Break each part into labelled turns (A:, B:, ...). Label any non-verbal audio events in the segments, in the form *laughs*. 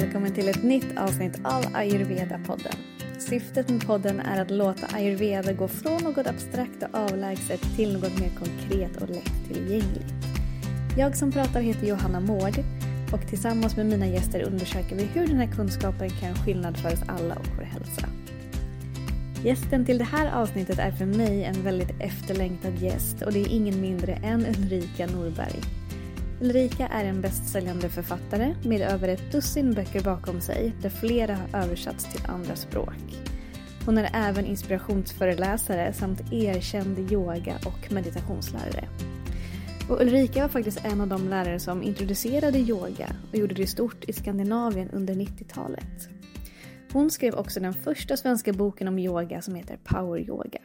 A: välkommen till ett nytt avsnitt av Ayurveda-podden. Syftet med podden är att låta ayurveda gå från något abstrakt och avlägset till något mer konkret och lättillgängligt. Jag som pratar heter Johanna Mård och tillsammans med mina gäster undersöker vi hur den här kunskapen kan göra skillnad för oss alla och vår hälsa. Gästen till det här avsnittet är för mig en väldigt efterlängtad gäst och det är ingen mindre än Ulrika Norberg. Ulrika är en bästsäljande författare med över ett dussin böcker bakom sig där flera har översatts till andra språk. Hon är även inspirationsföreläsare samt erkänd yoga och meditationslärare. Och Ulrika var faktiskt en av de lärare som introducerade yoga och gjorde det stort i Skandinavien under 90-talet. Hon skrev också den första svenska boken om yoga som heter Power Yoga.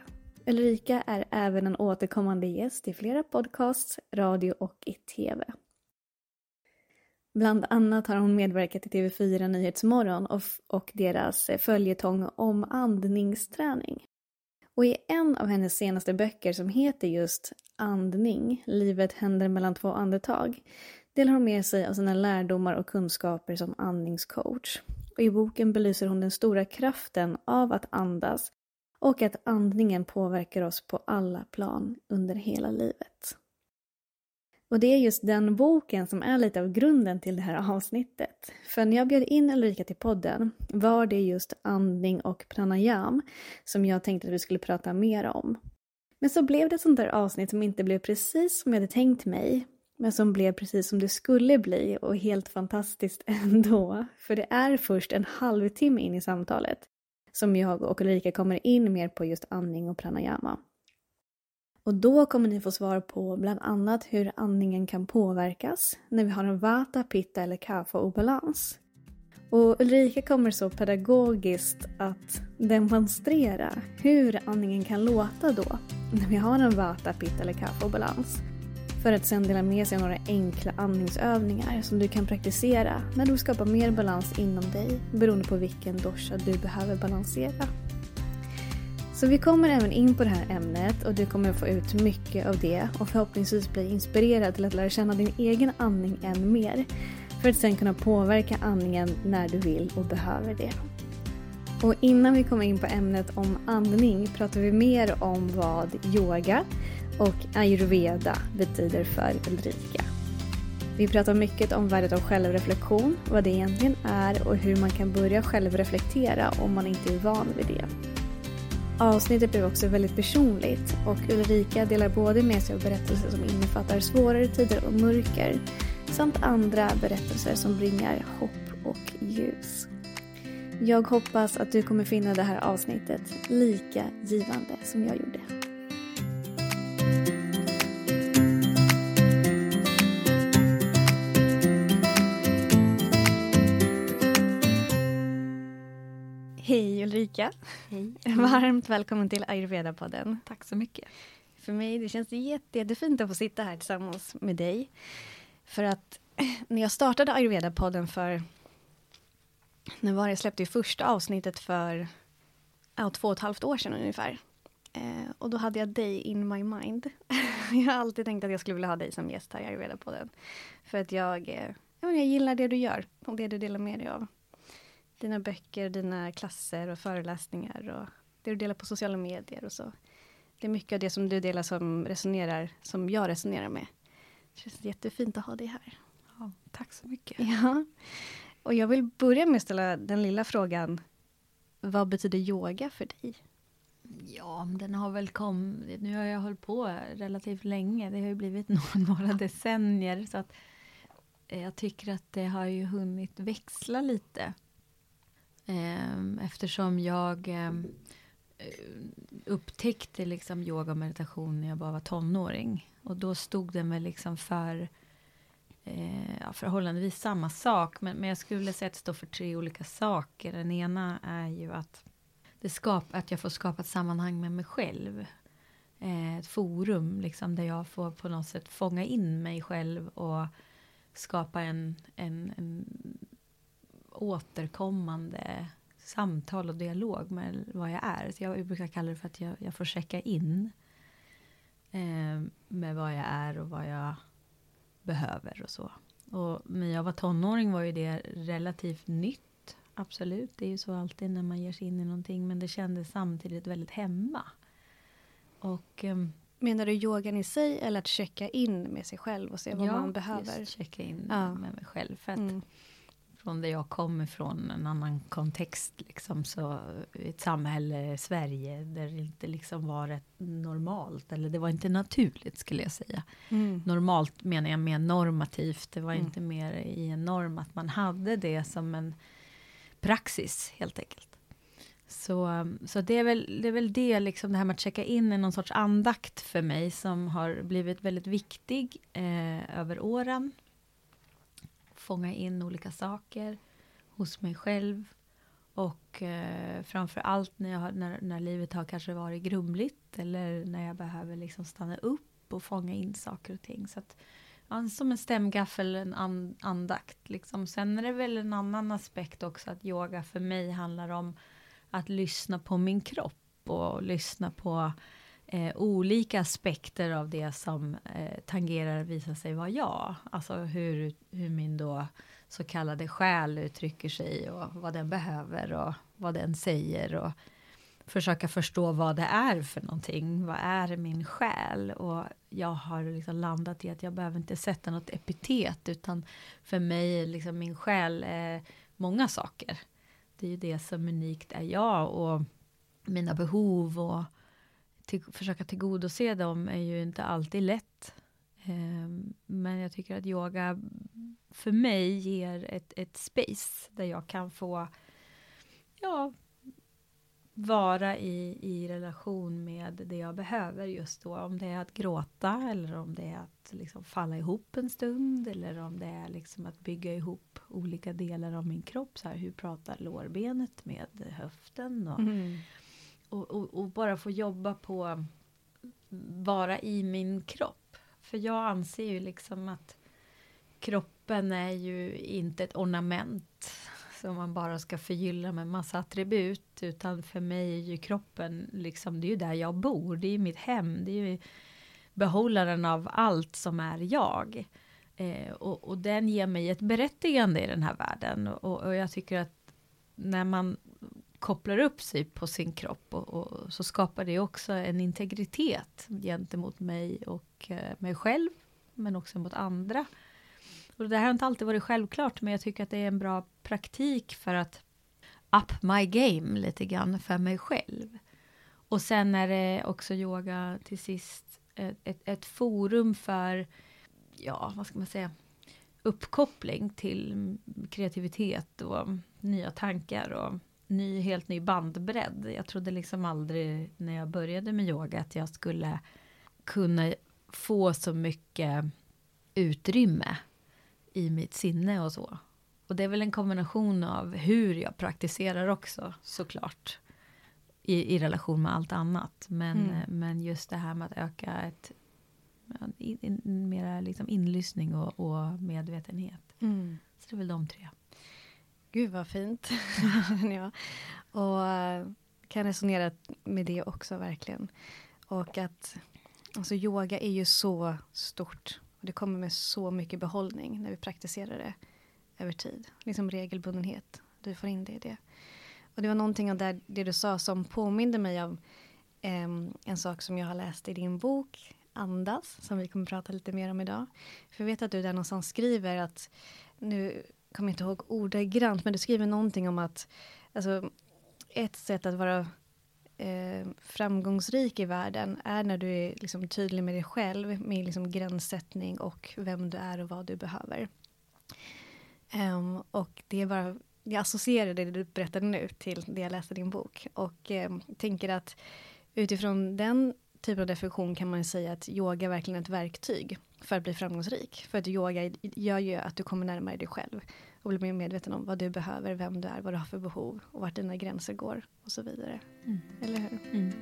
A: Ulrika är även en återkommande gäst i flera podcasts, radio och i TV. Bland annat har hon medverkat i TV4 Nyhetsmorgon och, och deras eh, följetong om andningsträning. Och i en av hennes senaste böcker som heter just Andning, livet händer mellan två andetag, delar hon med sig av sina lärdomar och kunskaper som andningscoach. Och i boken belyser hon den stora kraften av att andas och att andningen påverkar oss på alla plan under hela livet. Och det är just den boken som är lite av grunden till det här avsnittet. För när jag bjöd in Ulrika till podden var det just andning och pranayam som jag tänkte att vi skulle prata mer om. Men så blev det ett sånt där avsnitt som inte blev precis som jag hade tänkt mig. Men som blev precis som det skulle bli och helt fantastiskt *laughs* ändå. För det är först en halvtimme in i samtalet som jag och Ulrika kommer in mer på just andning och pranayama. Och då kommer ni få svar på bland annat hur andningen kan påverkas när vi har en vata, pitta eller kapha obalans. Och Ulrika kommer så pedagogiskt att demonstrera hur andningen kan låta då när vi har en vata, pitta eller kapha obalans. För att sedan dela med sig av några enkla andningsövningar som du kan praktisera när du skapar mer balans inom dig beroende på vilken dosha du behöver balansera. Så vi kommer även in på det här ämnet och du kommer få ut mycket av det och förhoppningsvis bli inspirerad till att lära känna din egen andning än mer. För att sen kunna påverka andningen när du vill och behöver det. Och innan vi kommer in på ämnet om andning pratar vi mer om vad yoga och ayurveda betyder för Ulrika. Vi pratar mycket om värdet av självreflektion, vad det egentligen är och hur man kan börja självreflektera om man inte är van vid det. Avsnittet blev också väldigt personligt och Ulrika delar både med sig av berättelser som innefattar svårare tider och mörker samt andra berättelser som bringar hopp och ljus. Jag hoppas att du kommer finna det här avsnittet lika givande som jag gjorde. Ulrika!
B: Hej. *laughs*
A: Varmt välkommen till Ayurveda-podden.
B: Tack så mycket.
A: För mig det känns jätte, jättefint att få sitta här tillsammans med dig. För att *clears throat* när jag startade Ayurveda-podden för... När var det? Jag släppte ju första avsnittet för ja, två och ett halvt år sedan ungefär. Eh, och då hade jag dig in my mind. *laughs* jag har alltid tänkt att jag skulle vilja ha dig som gäst här i Ayurveda-podden. För att jag, eh, jag gillar det du gör och det du delar med dig av dina böcker, dina klasser och föreläsningar och det du delar på sociala medier och så. Det är mycket av det som du delar som resonerar, som jag resonerar med. Det känns jättefint att ha dig här.
B: Ja, tack så mycket. *laughs*
A: Ja. Och jag vill börja med att ställa den lilla frågan. Vad betyder yoga för dig?
B: Ja, den har väl kommit... Nu har jag hållit på relativt länge. Det har ju blivit *laughs* några decennier. Så att jag tycker att det har ju hunnit växla lite. Ehm, eftersom jag ehm, eh, upptäckte liksom yoga och meditation när jag bara var tonåring. Och då stod den väl liksom för eh, förhållandevis samma sak. Men, men jag skulle säga att det står för tre olika saker. Den ena är ju att, det skap, att jag får skapa ett sammanhang med mig själv. Eh, ett forum liksom, där jag får på något sätt fånga in mig själv och skapa en, en, en återkommande samtal och dialog med vad jag är. Så jag brukar kalla det för att jag, jag får checka in eh, med vad jag är och vad jag behöver och så. Och när jag var tonåring var ju det relativt nytt. Absolut, det är ju så alltid när man ger sig in i någonting. Men det kändes samtidigt väldigt hemma. Och... Um,
A: Menar du yogan i sig eller att checka in med sig själv och se vad
B: ja,
A: man behöver?
B: Just checka in ja. med mig själv. För att mm. Från där jag kommer ifrån, en annan kontext, liksom, så ett samhälle, Sverige, där det inte liksom var rätt normalt, eller det var inte naturligt skulle jag säga. Mm. Normalt menar jag mer normativt, det var mm. inte mer i en norm att man hade det som en praxis helt enkelt. Så, så det, är väl, det är väl det, liksom det här med att checka in i någon sorts andakt för mig som har blivit väldigt viktig eh, över åren. Fånga in olika saker hos mig själv. Och eh, framför allt när, jag, när, när livet har kanske varit grumligt eller när jag behöver liksom stanna upp och fånga in saker och ting. Så att, ja, som en stämgaffel, en and, andakt. Liksom. Sen är det väl en annan aspekt också att yoga för mig handlar om att lyssna på min kropp och lyssna på eh, olika aspekter av det som eh, tangerar visar sig vara jag. Alltså hur, hur min då så kallade själ uttrycker sig och vad den behöver och vad den säger och försöka förstå vad det är för någonting. Vad är min själ? Och jag har liksom landat i att jag behöver inte sätta något epitet utan för mig liksom min själ är många saker det är ju det som unikt är jag och mina behov och till, försöka tillgodose dem är ju inte alltid lätt. Ehm, men jag tycker att yoga för mig ger ett, ett space där jag kan få ja, vara i, i relation med det jag behöver just då. Om det är att gråta eller om det är att liksom falla ihop en stund eller om det är liksom att bygga ihop olika delar av min kropp. Så här, hur pratar lårbenet med höften? Och, mm och, och, och, bara få jobba på vara i min kropp. För jag anser ju liksom att kroppen är ju inte ett ornament som man bara ska förgylla med massa attribut. Utan för mig är ju kroppen, liksom, det är ju där jag bor. Det är ju mitt hem. Det är ju behållaren av allt som är jag. Eh, och, och, den ger mig ett berättigande i den här världen. Och, och, jag tycker att när man kopplar upp sig på sin kropp och, och, så skapar det också en integritet gentemot mig och eh, mig själv. Men också mot andra. Och det här har inte alltid varit självklart, men jag tycker att det är en bra praktik för att up my game lite grann för mig själv. Och sen är det också yoga till sist ett, ett, ett forum för, ja, vad ska man säga, uppkoppling till kreativitet och nya tankar och ny, helt ny bandbredd. Jag trodde liksom aldrig när jag började med yoga att jag skulle kunna få så mycket utrymme i mitt sinne och så. Och det är väl en kombination av hur jag praktiserar också såklart. I, i relation med allt annat. Men, mm. men just det här med att öka ett in, in, mera liksom inlyssning och, och medvetenhet. Mm. Så det är väl de tre.
A: Gud vad fint. *laughs* ja. Och eh, kan resonera med det också verkligen. Och att alltså yoga är ju så stort och det kommer med så mycket behållning när vi praktiserar det över tid. Liksom regelbundenhet. Du får in det i det. Och det var någonting av det, det du sa som påminde mig om um, en sak som jag har läst i din bok Andas, som vi kommer prata lite mer om idag. För jag vet att du där någonstans skriver att, nu kommer inte ihåg ordagrant, men du skriver någonting om att alltså, ett sätt att vara eh, framgångsrik i världen är när du är liksom, tydlig med dig själv, med liksom, gränssättning och vem du är och vad du behöver. Um, och det är bara, jag associerar det du berättade nu till det jag läste i din bok och eh, tänker att utifrån den typen av definition kan man säga att yoga är verkligen ett verktyg för att bli framgångsrik. För att yoga gör ju att du kommer närmare dig själv och blir mer medveten om vad du behöver, vem du är, vad du har för behov och vart dina gränser går och så vidare. Mm. Eller hur? Mm.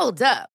C: Hold up.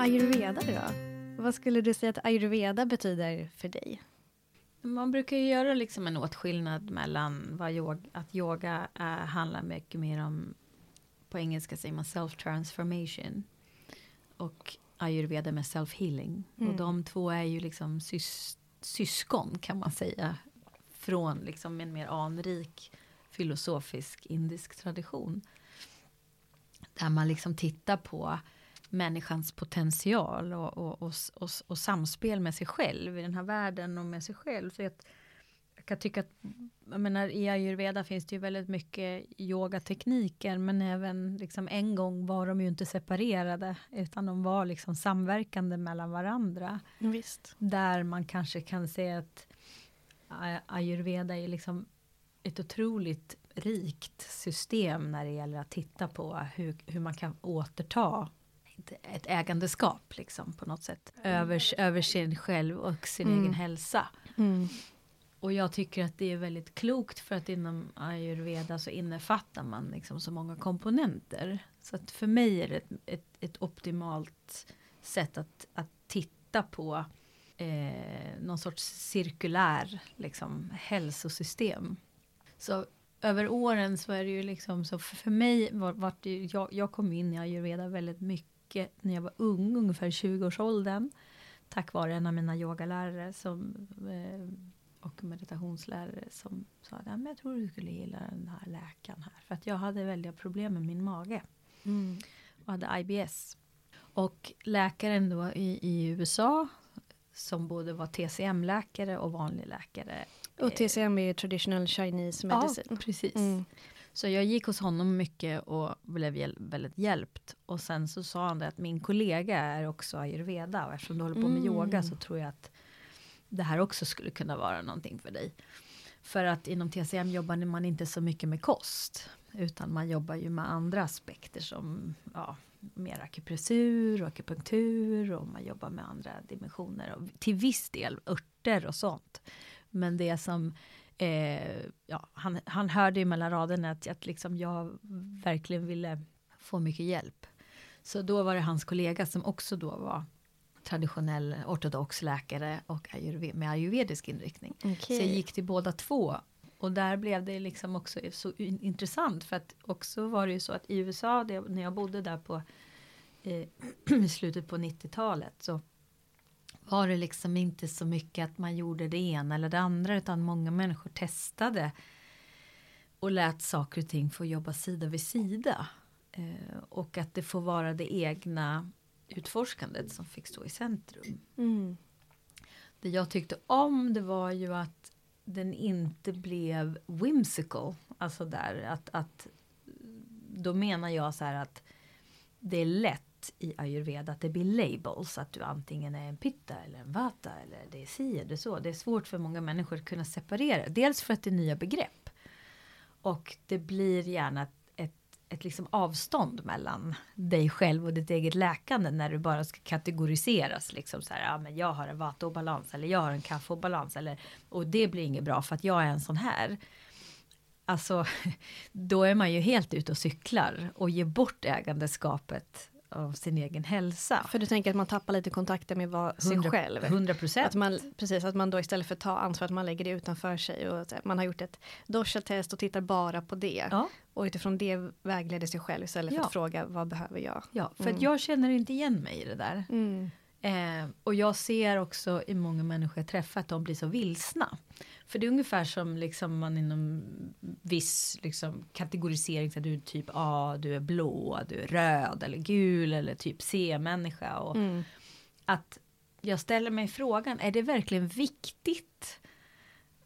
A: ayurveda då? Vad skulle du säga att ayurveda betyder för dig?
B: Man brukar ju göra liksom en åtskillnad mellan vad yoga, att yoga äh, handlar mycket mer om, på engelska säger man self-transformation. Och ayurveda med self-healing. Mm. Och de två är ju liksom sys, syskon kan man säga. Från liksom en mer anrik filosofisk indisk tradition. Där man liksom tittar på människans potential och, och, och, och, och samspel med sig själv i den här världen och med sig själv. Så att, jag kan tycka att, jag menar i ayurveda finns det ju väldigt mycket yogatekniker men även liksom en gång var de ju inte separerade utan de var liksom samverkande mellan varandra.
A: Visst.
B: Där man kanske kan se att ayurveda är liksom ett otroligt rikt system när det gäller att titta på hur, hur man kan återta ett ägandeskap liksom på något sätt. Över, över sin själv och sin mm. egen hälsa. Mm. Och jag tycker att det är väldigt klokt för att inom ayurveda så innefattar man liksom så många komponenter. Så att för mig är det ett, ett, ett optimalt sätt att, att titta på eh, någon sorts cirkulär liksom, hälsosystem. Så över åren så är det ju liksom så för, för mig var, var det, jag, jag kom in i ayurveda väldigt mycket mycket när jag var ung, ungefär 20-årsåldern. Tack vare en av mina yogalärare som, eh, och meditationslärare som sa att jag tror du skulle gilla den här läkaren här. För att jag hade väldiga problem med min mage. Mm. Och hade IBS. Och läkaren då i, i USA som både var TCM-läkare och vanlig läkare.
A: Och TCM är traditional Chinese medicine.
B: Ja, precis. Mm. Så jag gick hos honom mycket och blev väldigt hjälpt. Och sen så sa han det att min kollega är också ayurveda och eftersom du håller på med mm. yoga så tror jag att det här också skulle kunna vara någonting för dig. För att inom TCM jobbar man inte så mycket med kost. Utan man jobbar ju med andra aspekter som ja, mer akupressur och akupunktur och man jobbar med andra dimensioner. Och till viss del örter och sånt. Men det som eh, ja, han, han hörde ju mellan raderna att, att liksom jag verkligen ville få mycket hjälp. Så då var det hans kollega som också då var traditionell ortodox läkare och ayurved, med ayurvedisk inriktning. Okay. Så jag gick till båda två. Och där blev det liksom också så intressant för att också var det ju så att i USA, det, när jag bodde där på eh, *clears throat* i slutet på 90-talet så var det liksom inte så mycket att man gjorde det ena eller det andra utan många människor testade och lät saker och ting få jobba sida vid sida. Eh, och att det får vara det egna utforskandet som fick stå i centrum. Mm. Det jag tyckte om det var ju att den inte blev whimsical. Alltså där att, att då menar jag så här att det är lätt i ayurveda att det blir labels. Att du antingen är en pitta eller en vata eller det är si eller så. Det är svårt för många människor att kunna separera. Dels för att det är nya begrepp. Och det blir gärna ett, ett, ett liksom avstånd mellan dig själv och ditt eget läkande när du bara ska kategoriseras. Liksom så här, ja men jag har en vata-obalans eller jag har en kaffe-obalans. Eller, och det blir inget bra för att jag är en sån här. Alltså, *laughs* då är man ju helt ute och cyklar och ger bort ägandeskapet av sin egen hälsa.
A: För du tänker att man tappar lite kontakten med vad, sig själv?
B: 100 procent.
A: precis, att man då istället för att ta ansvar, att man lägger det utanför sig och man har gjort ett dosha-test och tittar bara på det. Ja. Och utifrån det vägleder sig själv istället för att fråga vad behöver jag?
B: Ja, för mm. att jag känner inte igen mig i det där. Mm. Eh, och jag ser också i många människor jag träffar att de blir så vilsna. För det är ungefär som liksom man inom viss liksom, kategorisering, så du är typ A, du är blå, du är röd eller gul eller typ C-människa. Och mm. Att jag ställer mig frågan, är det verkligen viktigt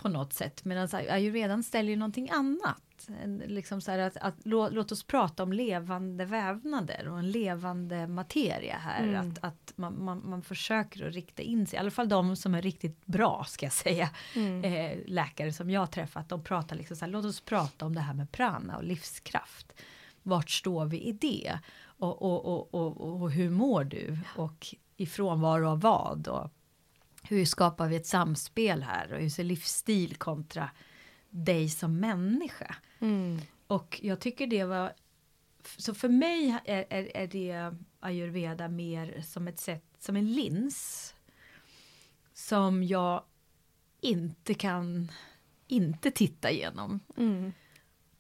B: på något sätt. Medan ayurvedan ställer ju någonting annat. Liksom så att, att, låt, låt, oss prata om levande vävnader och en levande materia här. Mm. Att, att man, man, man, försöker att rikta in sig, i alla fall de som är riktigt bra ska jag säga. Mm. Eh, läkare som jag träffat, de pratar liksom så här, låt oss prata om det här med prana och livskraft. Vart står vi i det? Och, och, och, och, och hur mår du? Och ifrån var av vad? Och hur skapar vi ett samspel här? Och hur ser livsstil kontra dig som människa? Mm. Och jag tycker det var så för mig är, är, är, det ayurveda mer som ett sätt, som en lins. Som jag inte kan inte titta igenom. Mm.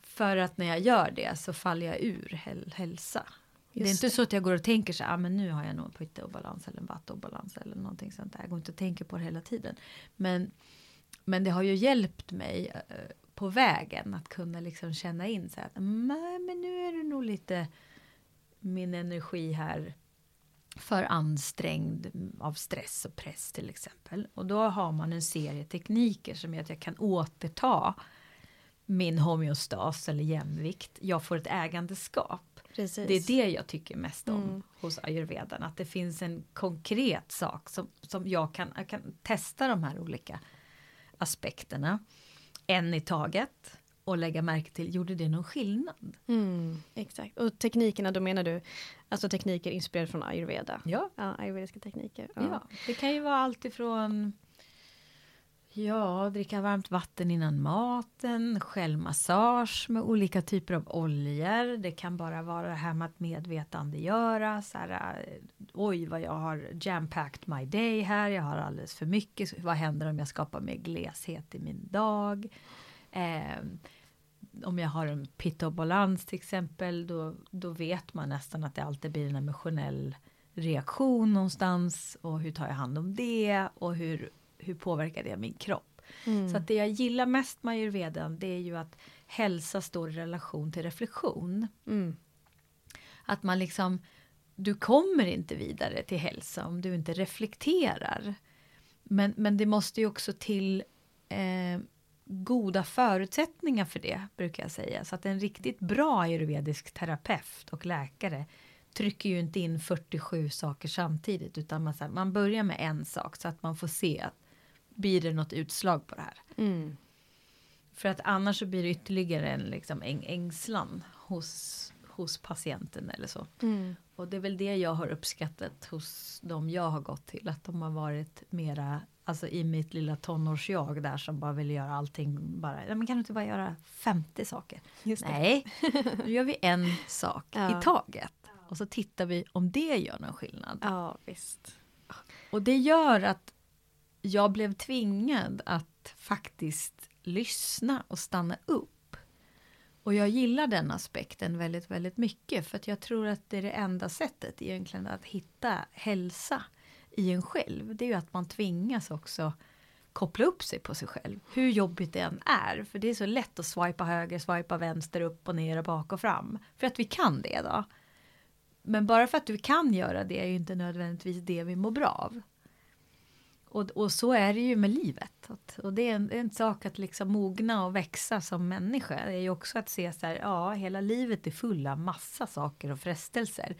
B: För att när jag gör det så faller jag ur häl hälsa. Just det är inte så att jag går och tänker så ah, men nu har jag nog en pytteobalans eller en vattobalans eller någonting sånt där. Jag går inte och tänker på det hela tiden. Men, men det har ju hjälpt mig uh, på vägen att kunna liksom känna in så att nej, men nu är det nog lite min energi här för ansträngd av stress och press till exempel. Och då har man en serie tekniker som gör att jag kan återta min homeostas eller jämvikt. Jag får ett ägandeskap. Precis. Det är det jag tycker mest om mm. hos ayurvedan. Att det finns en konkret sak som, som jag, kan, jag kan testa de här olika aspekterna. En i taget och lägga märke till, gjorde det någon skillnad?
A: Mm, exakt, och teknikerna då menar du alltså tekniker inspirerade från ayurveda?
B: Ja.
A: ja ayurvediska tekniker.
B: Ja. ja. det kan ju vara allt ifrån Ja, dricka varmt vatten innan maten, självmassage med olika typer av oljor. Det kan bara vara det här med att medvetandegöra. Så här, eh, Oj, vad jag har jam-packed my day här. Jag har alldeles för mycket. Vad händer om jag skapar mer gleshet i min dag? Eh, om jag har en pittobalans till exempel, då, då vet man nästan att det alltid blir en emotionell reaktion någonstans. Och hur tar jag hand om det? Och hur hur påverkar det min kropp? Mm. Så att det jag gillar mest med ayurvedan det är ju att hälsa står i relation till reflektion. Mm. Att man liksom, du kommer inte vidare till hälsa om du inte reflekterar. Men, men det måste ju också till eh, goda förutsättningar för det, brukar jag säga. Så att en riktigt bra ayurvedisk terapeut och läkare trycker ju inte in 47 saker samtidigt utan man, man börjar med en sak så att man får se att blir det något utslag på det här. Mm. För att annars så blir det ytterligare en liksom äng ängslan hos, hos patienten eller så. Mm. Och det är väl det jag har uppskattat hos de jag har gått till. Att de har varit mera, alltså i mitt lilla tonårsjag där som bara vill göra allting bara, men kan du inte bara göra 50 saker? Nej, då gör vi en sak *laughs* ja. i taget. Och så tittar vi om det gör någon skillnad.
A: Ja, visst.
B: Och det gör att jag blev tvingad att faktiskt lyssna och stanna upp. Och jag gillar den aspekten väldigt, väldigt mycket för att jag tror att det är det enda sättet egentligen att hitta hälsa i en själv. Det är ju att man tvingas också koppla upp sig på sig själv. Hur jobbigt det än är. För det är så lätt att swipa höger, swipa vänster, upp och ner och bak och fram. För att vi kan det då. Men bara för att du kan göra det är ju inte nödvändigtvis det vi mår bra av. Och, och så är det ju med livet. Och det är en, en, sak att liksom mogna och växa som människa. Det är ju också att se så här, ja, hela livet är full av massa saker och frestelser.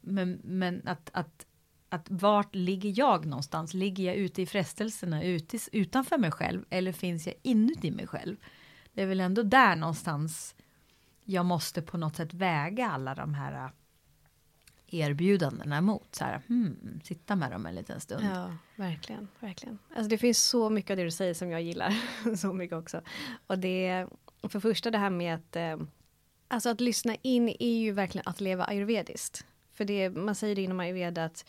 B: Men, men att, att, att vart ligger jag någonstans? Ligger jag ute i frestelserna ute, utanför mig själv eller finns jag inuti mig själv? Det är väl ändå där någonstans jag måste på något sätt väga alla de här erbjudandena mot. Så här, hmm, sitta med dem en liten stund.
A: Ja, verkligen. verkligen. Alltså det finns så mycket av det du säger som jag gillar. *laughs* så mycket också. Och det, för första det här med att, eh, alltså att lyssna in är ju verkligen att leva ayurvediskt. För det, man säger det inom ayurveda att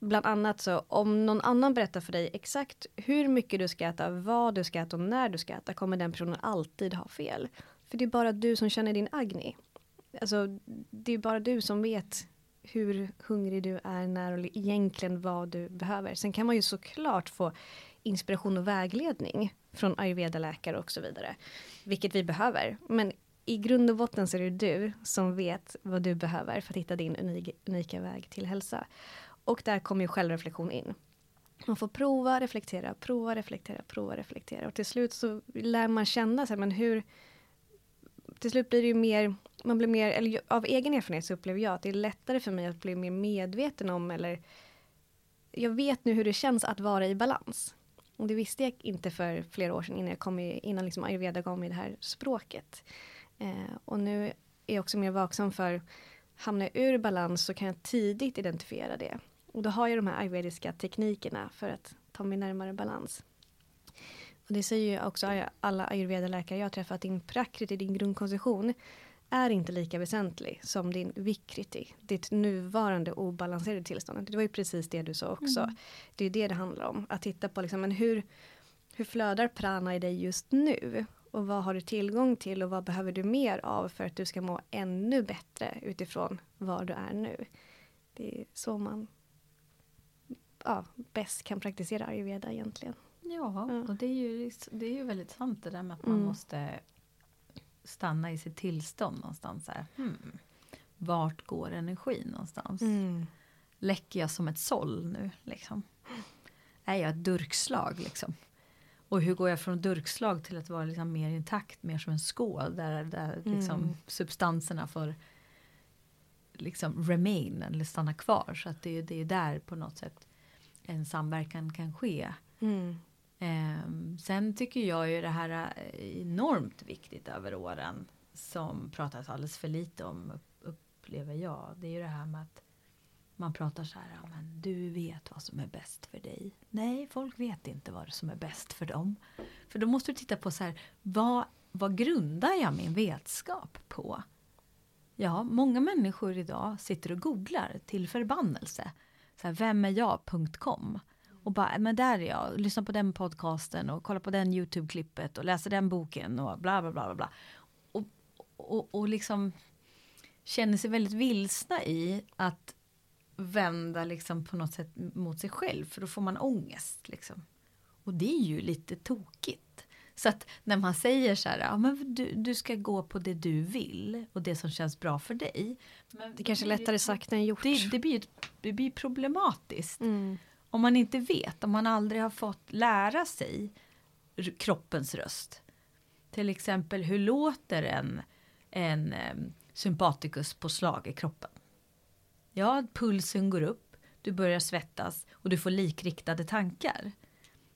A: bland annat så om någon annan berättar för dig exakt hur mycket du ska äta, vad du ska äta och när du ska äta kommer den personen alltid ha fel. För det är bara du som känner din agni. Alltså det är bara du som vet hur hungrig du är när och egentligen vad du behöver. Sen kan man ju såklart få inspiration och vägledning från ayurveda-läkare och så vidare. Vilket vi behöver. Men i grund och botten så är det du som vet vad du behöver för att hitta din unika väg till hälsa. Och där kommer ju självreflektion in. Man får prova, reflektera, prova, reflektera, prova, reflektera. Och till slut så lär man känna sig, men hur... Till slut blir det ju mer, man blir mer, eller av egen erfarenhet så upplever jag att det är lättare för mig att bli mer medveten om, eller jag vet nu hur det känns att vara i balans. Och det visste jag inte för flera år sedan innan, jag kom i, innan liksom ayurveda gav mig det här språket. Eh, och nu är jag också mer vaksam för, hamnar jag ur balans så kan jag tidigt identifiera det. Och då har jag de här ayurvediska teknikerna för att ta mig närmare balans. Och det säger ju också alla ayurveda-läkare jag har träffat, din prakriti, din grundkonstitution, är inte lika väsentlig som din vikriti, ditt nuvarande obalanserade tillstånd. Det var ju precis det du sa också. Mm. Det är det det handlar om. Att titta på liksom, men hur, hur flödar prana i dig just nu? Och vad har du tillgång till och vad behöver du mer av för att du ska må ännu bättre utifrån var du är nu. Det är så man ja, bäst kan praktisera ayurveda egentligen.
B: Ja, ja, och det är, ju, det är ju väldigt sant det där med att man mm. måste stanna i sitt tillstånd någonstans. Här. Hmm. Vart går energin någonstans? Mm. Läcker jag som ett såll nu? Liksom? Är jag ett durkslag? Liksom? Och hur går jag från durkslag till att vara liksom mer intakt, mer som en skål där, där liksom mm. substanserna får liksom remain eller stanna kvar. Så att det, det är där på något sätt en samverkan kan ske. Mm. Eh, sen tycker jag ju det här är enormt viktigt över åren som pratas alldeles för lite om upplever jag. Det är ju det här med att man pratar så här, ja, men du vet vad som är bäst för dig. Nej, folk vet inte vad som är bäst för dem. För då måste du titta på så här, vad, vad grundar jag min vetskap på? Ja, många människor idag sitter och googlar till förbannelse. Så här, vem är jag.com och bara, men där är jag, lyssna på den podcasten och kolla på den YouTube-klippet och läsa den boken och bla bla bla bla. bla. Och, och, och liksom känner sig väldigt vilsna i att vända liksom på något sätt mot sig själv för då får man ångest. Liksom. Och det är ju lite tokigt. Så att när man säger så här, ja, men du, du ska gå på det du vill och det som känns bra för dig.
A: Men det kanske är lättare sagt än gjort.
B: Det, det, blir, det blir problematiskt. Mm. Om man inte vet, om man aldrig har fått lära sig kroppens röst. Till exempel hur låter en, en sympaticus på slag i kroppen? Ja, pulsen går upp, du börjar svettas och du får likriktade tankar.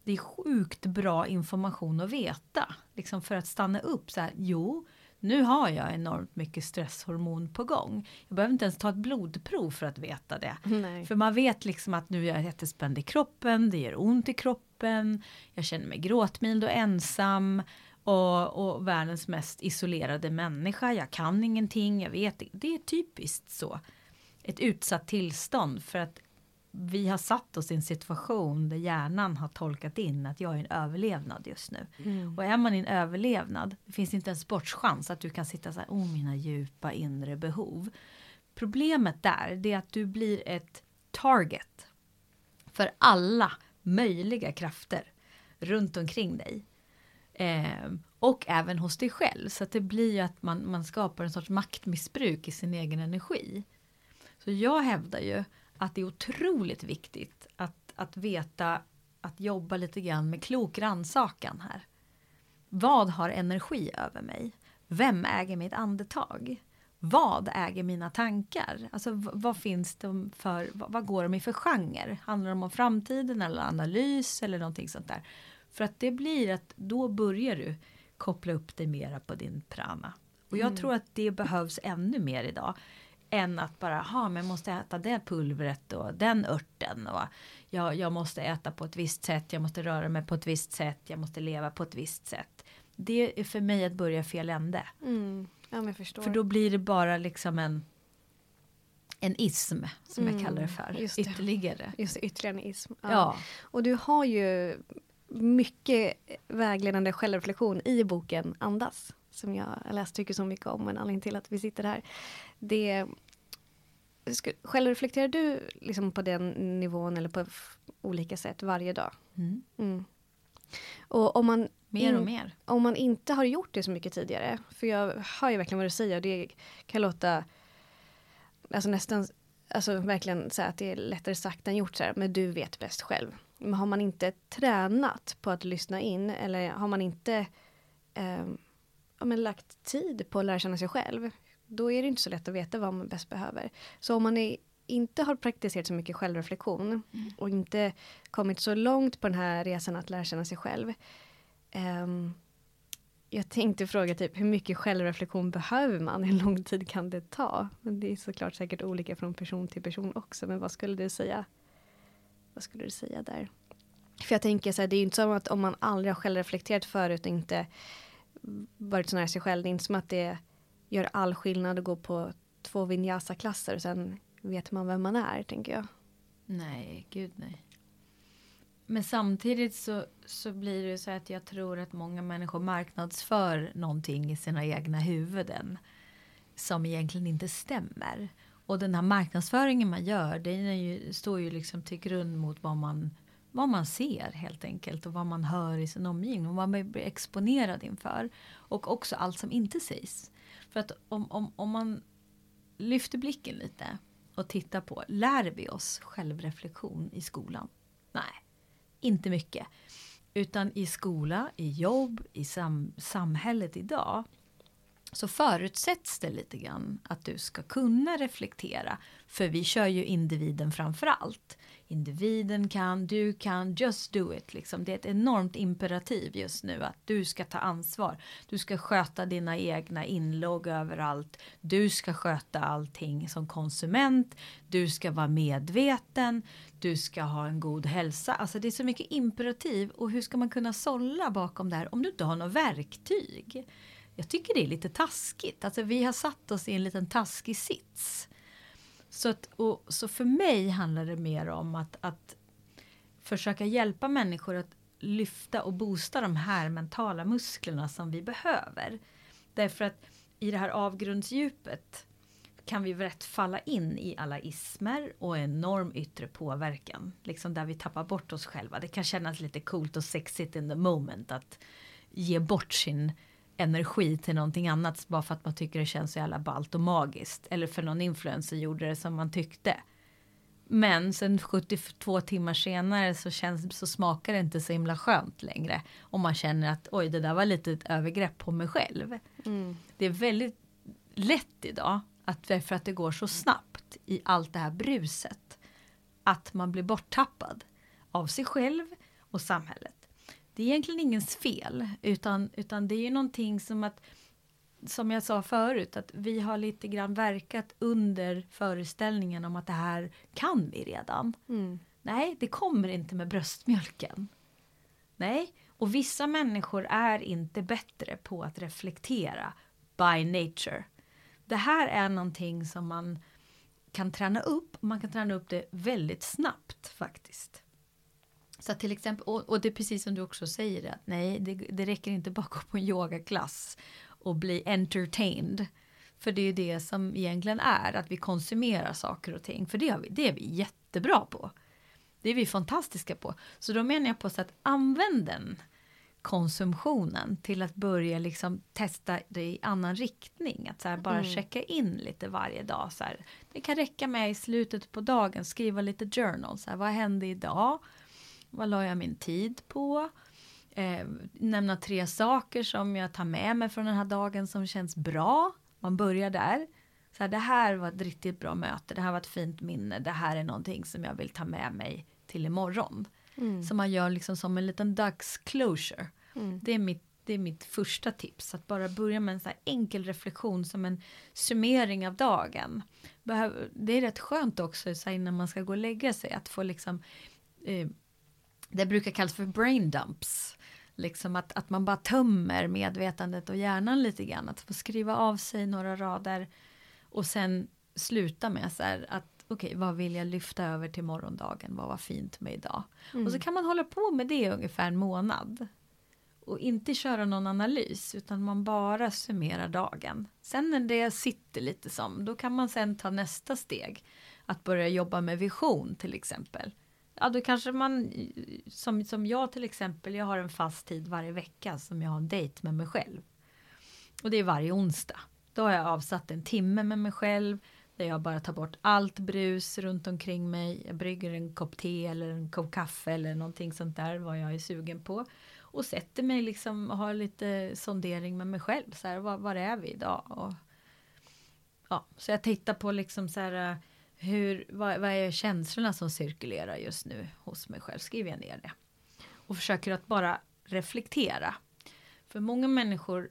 B: Det är sjukt bra information att veta. Liksom för att stanna upp så här, jo, nu har jag enormt mycket stresshormon på gång. Jag behöver inte ens ta ett blodprov för att veta det. Nej. För man vet liksom att nu är jag jättespänd i kroppen, det gör ont i kroppen, jag känner mig gråtmild och ensam och, och världens mest isolerade människa. Jag kan ingenting, jag vet Det är typiskt så. Ett utsatt tillstånd för att vi har satt oss i en situation där hjärnan har tolkat in att jag är en överlevnad just nu. Mm. Och är man i en överlevnad, det finns inte en sportschans att du kan sitta så här, oh mina djupa inre behov. Problemet där, det är att du blir ett target för alla möjliga krafter runt omkring dig. Eh, och även hos dig själv. Så att det blir ju att man, man skapar en sorts maktmissbruk i sin egen energi. Så jag hävdar ju att det är otroligt viktigt att, att veta att jobba lite grann med klok rannsakan här. Vad har energi över mig? Vem äger mitt andetag? Vad äger mina tankar? Alltså vad finns de för, vad går de i för genre? Handlar de om framtiden eller analys eller någonting sånt där? För att det blir att då börjar du koppla upp dig mera på din prana. Och jag mm. tror att det behövs ännu mer idag än att bara, ha men måste äta det pulvret och den örten och jag, jag måste äta på ett visst sätt, jag måste röra mig på ett visst sätt, jag måste leva på ett visst sätt. Det är för mig att börja fel ände.
A: Mm. Ja.
B: För då blir det bara liksom en en ism som mm. jag kallar det för. Just det. Ytterligare.
A: Just det, ytterligare en ism. Ja. ja. Och du har ju mycket vägledande självreflektion i boken Andas som jag läst tycker så mycket om, en anledning till att vi sitter här. Det, själv reflekterar du liksom på den nivån eller på olika sätt varje dag? Mm. Mm. Och om man
B: mer och mer.
A: Om man inte har gjort det så mycket tidigare, för jag hör ju verkligen vad du säger, det kan låta alltså nästan alltså verkligen så att det är lättare sagt än gjort så här, men du vet bäst själv. Men har man inte tränat på att lyssna in eller har man inte eh, ja, men lagt tid på att lära känna sig själv, då är det inte så lätt att veta vad man bäst behöver. Så om man är, inte har praktiserat så mycket självreflektion mm. och inte kommit så långt på den här resan att lära känna sig själv. Eh, jag tänkte fråga typ hur mycket självreflektion behöver man? Hur lång tid kan det ta? Men det är såklart säkert olika från person till person också. Men vad skulle du säga? Vad skulle du säga där? För jag tänker så här, det är ju inte som att om man aldrig har självreflekterat förut och inte varit så nära sig själv. Det är inte som att det gör all skillnad att gå på två vinyasa-klasser och sen vet man vem man är, tänker jag.
B: Nej, gud nej. Men samtidigt så, så blir det så att jag tror att många människor marknadsför någonting i sina egna huvuden som egentligen inte stämmer. Och den här marknadsföringen man gör, den ju, står ju liksom till grund mot vad man, vad man ser helt enkelt och vad man hör i sin omgivning och vad man blir exponerad inför. Och också allt som inte sägs. För att om, om, om man lyfter blicken lite och tittar på, lär vi oss självreflektion i skolan? Nej, inte mycket. Utan i skola, i jobb, i sam samhället idag så förutsätts det lite grann att du ska kunna reflektera. För vi kör ju individen framför allt. Individen kan, du kan, just do it. Liksom. Det är ett enormt imperativ just nu att du ska ta ansvar. Du ska sköta dina egna inlogg överallt. Du ska sköta allting som konsument. Du ska vara medveten. Du ska ha en god hälsa. Alltså det är så mycket imperativ och hur ska man kunna sålla bakom det här om du inte har något verktyg? Jag tycker det är lite taskigt. Alltså vi har satt oss i en liten taskig sits. Så, att, och, så för mig handlar det mer om att, att försöka hjälpa människor att lyfta och boosta de här mentala musklerna som vi behöver. Därför att i det här avgrundsdjupet kan vi rätt falla in i alla ismer och enorm yttre påverkan. Liksom där vi tappar bort oss själva. Det kan kännas lite coolt och sexigt in the moment att ge bort sin energi till någonting annat bara för att man tycker det känns så jävla ballt och magiskt. Eller för någon influencer gjorde det som man tyckte. Men sen 72 timmar senare så, känns, så smakar det inte så himla skönt längre. Om man känner att oj det där var lite ett övergrepp på mig själv. Mm. Det är väldigt lätt idag att för att det går så snabbt i allt det här bruset. Att man blir borttappad av sig själv och samhället det är egentligen ingens fel, utan, utan det är ju någonting som att som jag sa förut, att vi har lite grann verkat under föreställningen om att det här kan vi redan. Mm. Nej, det kommer inte med bröstmjölken. Nej, och vissa människor är inte bättre på att reflektera by nature. Det här är någonting som man kan träna upp man kan träna upp det väldigt snabbt faktiskt. Så till exempel, och, och, det är precis som du också säger, att nej, det, det räcker inte bara att gå på en yogaklass och bli entertained. För det är det som egentligen är, att vi konsumerar saker och ting. För det, vi, det är vi jättebra på. Det är vi fantastiska på. Så då menar jag på så att använd den konsumtionen till att börja liksom testa det i annan riktning. Att så här bara mm. checka in lite varje dag. Så här. Det kan räcka med i slutet på dagen skriva lite journal. Så här, vad hände idag? Vad la jag min tid på? Eh, nämna tre saker som jag tar med mig från den här dagen som känns bra. Man börjar där. Så här, det här var ett riktigt bra möte, det här var ett fint minne, det här är någonting som jag vill ta med mig till imorgon. Mm. Så man gör liksom som en liten dagsclosure. Mm. Det, är mitt, det är mitt första tips, att bara börja med en så enkel reflektion som en summering av dagen. Det är rätt skönt också så innan man ska gå och lägga sig, att få liksom eh, det brukar kallas för brain dumps. Liksom att, att man bara tömmer medvetandet och hjärnan lite grann. Att få skriva av sig några rader och sen sluta med så här att okej, okay, vad vill jag lyfta över till morgondagen? Vad var fint med idag? Mm. Och så kan man hålla på med det ungefär en månad. Och inte köra någon analys utan man bara summerar dagen. Sen när det sitter lite som, då kan man sen ta nästa steg. Att börja jobba med vision till exempel ja då kanske man, som, som jag till exempel, jag har en fast tid varje vecka som jag har en dejt med mig själv. Och det är varje onsdag. Då har jag avsatt en timme med mig själv. Där jag bara tar bort allt brus runt omkring mig. Jag brygger en kopp te eller en kopp kaffe eller någonting sånt där vad jag är sugen på. Och sätter mig liksom och har lite sondering med mig själv. Så här, var, var är vi idag? Och, ja, så jag tittar på liksom så här hur, vad, vad är känslorna som cirkulerar just nu hos mig själv? Skriver jag ner det. Och försöker att bara reflektera. För många människor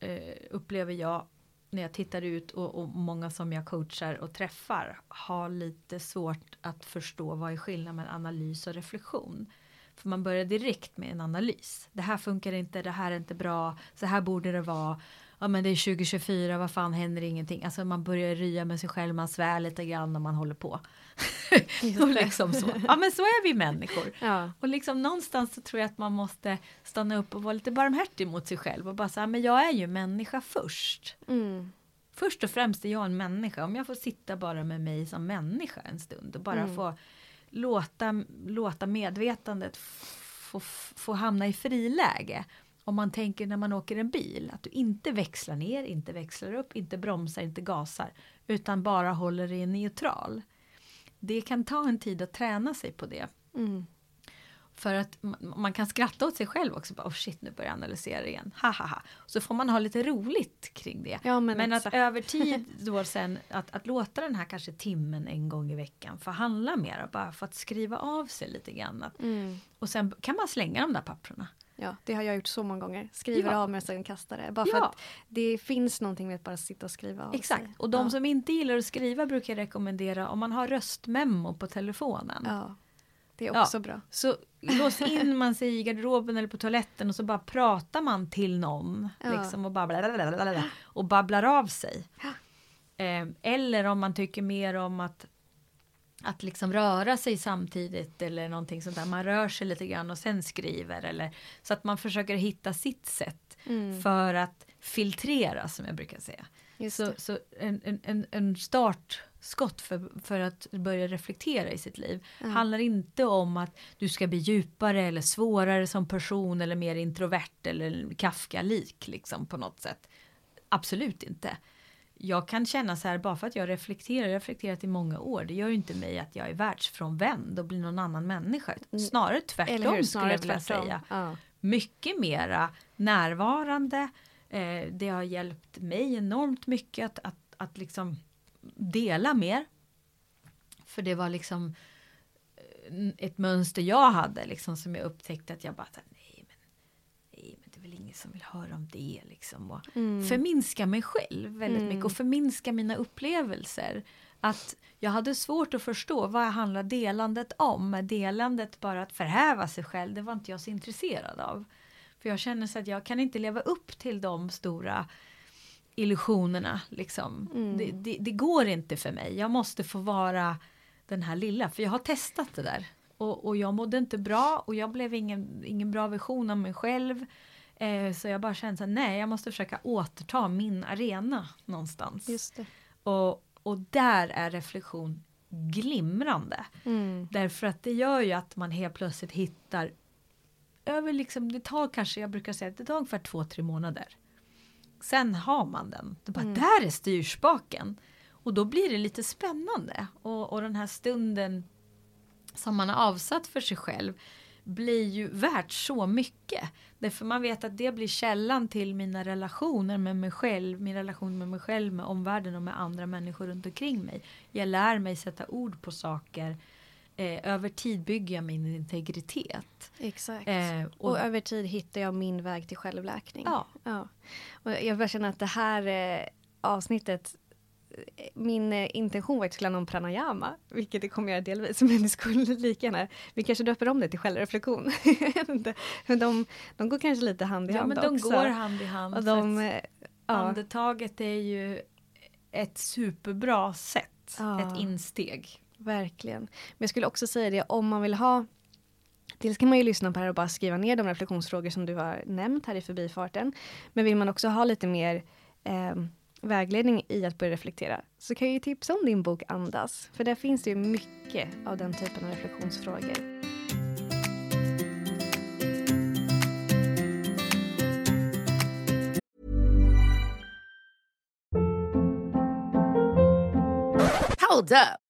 B: eh, upplever jag när jag tittar ut och, och, många som jag coachar och träffar har lite svårt att förstå vad är skillnaden mellan analys och reflektion. För man börjar direkt med en analys. Det här funkar inte, det här är inte bra, så här borde det vara ja men det är 2024, vad fan händer ingenting? Alltså man börjar rya med sig själv, man svär lite grann när man håller på. och liksom så. Ja men så är vi människor. *laughs*
A: Ja.
B: Och liksom någonstans så tror jag att man måste stanna upp och vara lite barmhärtig mot sig själv och bara säga, men jag är ju människa först.
A: Mm.
B: Först och främst är jag en människa, om jag får sitta bara med mig som människa en stund och bara
A: Mm.
B: få låta, låta medvetandet få, få hamna i friläge. Om man tänker när man åker en bil, att du inte växlar ner, inte växlar upp, inte bromsar, inte gasar, utan bara håller dig neutral. Det kan ta en tid att träna sig på det.
A: Mm.
B: För att ma- man kan skratta åt sig själv också. Bara, oh shit, nu börjar jag analysera igen. Ha, ha, ha. Så får man ha lite roligt kring det.
A: Ja, men,
B: Men att över *laughs* tid då sen att, att låta den här kanske timmen en gång i veckan få handla mer bara för att skriva av sig lite grann. Att,
A: Mm.
B: och sen kan man slänga de där papperna.
A: Ja, det har jag gjort så många gånger. Skriver
B: Ja.
A: av mig och sen kastar det. Bara för
B: Ja.
A: att det finns någonting med att bara sitta och skriva av
B: Exakt.
A: sig.
B: Och de
A: ja.
B: som inte gillar att skriva brukar jag rekommendera om man har röstmemo på telefonen.
A: Ja, det är också bra.
B: Så lås in *laughs* man sig i garderoben eller på toaletten och så bara pratar man till någon. Liksom, och, bara och babblar av sig. Eh, eller om man tycker mer om att att liksom röra sig samtidigt eller någonting sånt där. Man rör sig lite grann och sen skriver. Eller, så att man försöker hitta sitt sätt
A: Mm.
B: för att filtrera som jag brukar säga. Så, så en, en, en, startskott för, för att börja reflektera i sitt liv
A: Ja.
B: handlar inte om att du ska bli djupare eller svårare som person eller mer introvert eller Kafka-lik liksom på något sätt. Absolut inte. Jag kan känna så här bara för att jag reflekterar, jag har reflekterat i många år, det gör ju inte mig att jag är världsfrånvänd och blir någon annan människa. Snarare tvärtom
A: Eller hur?
B: skulle
A: Snarare
B: jag vilja säga
A: Ja.
B: mycket mera närvarande. Eh, det har hjälpt mig enormt mycket att, att, att liksom dela mer. För det var liksom eh, ett mönster jag hade liksom som jag upptäckte att jag bara så här, nej men, nej men det är väl ingen som vill höra om det liksom. Och
A: Mm.
B: Förminska mig själv väldigt
A: Mm.
B: mycket och förminska mina upplevelser. Att jag hade svårt att förstå vad handlar delandet om? Delandet bara att förhäva sig själv? Det var inte jag så intresserad av. För jag känner så att jag kan inte leva upp till de stora illusionerna. Liksom.
A: Mm.
B: Det, det, det går inte för mig. Jag måste få vara den här lilla. För jag har testat det där. Och, och jag mådde inte bra och jag blev ingen, ingen bra version av mig själv. Eh, så jag bara kände så här, nej jag måste försöka återta min arena någonstans.
A: Just det.
B: Och, och där är reflektion glimrande.
A: Mm.
B: Därför att det gör ju att man helt plötsligt hittar över liksom, det tar kanske, jag brukar säga att det tar ungefär två, tre månader. Sen har man den. Det bara,
A: Mm.
B: där är styrspaken. Och då blir det lite spännande. Och, och den här stunden som man har avsatt för sig själv blir ju värt så mycket. Därför man vet att det blir källan till mina relationer med mig själv, min relation med mig själv, med omvärlden och med andra människor runt omkring mig. Jag lär mig sätta ord på saker. Eh, över tid bygger jag min integritet.
A: Exakt.
B: Eh,
A: och,
B: och,
A: över tid hittar jag min väg till självläkning.
B: ja,
A: Ja. Och jag bara känner att det här eh, avsnittet min eh, intention var att det skulle handla om pranayama, vilket det kommer göra delvis, *laughs* men det skulle lika gärna, vi kanske döper om det till självreflektion. *laughs* Jag men de, de går kanske lite hand i
B: ja
A: hand
B: men de
A: också.
B: går hand i hand.
A: och de, ja,
B: Andetaget är ju ett superbra sätt,
A: Ja.
B: ett insteg.
A: verkligen. Men jag skulle också säga det, om man vill ha Dels kan man ju lyssna på det här och bara skriva ner de reflektionsfrågor som du har nämnt här i förbifarten. Men vill man också ha lite mer eh, vägledning i att börja reflektera så kan jag ju tipsa om din bok Andas. För där finns det ju mycket av den typen av reflektionsfrågor.
C: Hold up.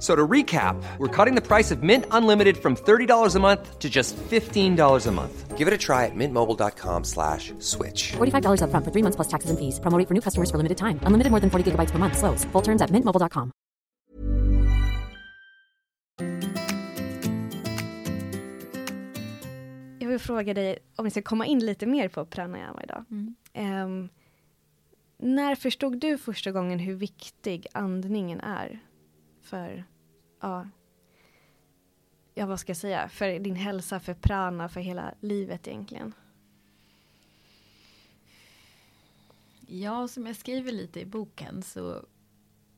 D: So to recap, we're cutting the price of Mint Unlimited from $30 a month to just $15 a month. Give it a try at mintmobile.com slash switch.
E: $45 upfront for three months plus taxes and fees. Promo rate for new customers for limited time. Unlimited more than 40 gigabytes per month. Slows. Full terms at mintmobile.com.
A: Jag vill fråga dig om vi ska komma in lite mer på pranayama idag. Ehm, när förstod du första gången hur viktig andningen är för, ja, ja vad ska jag säga, för din hälsa, för prana, för hela livet egentligen?
B: Ja, som jag skriver lite i boken så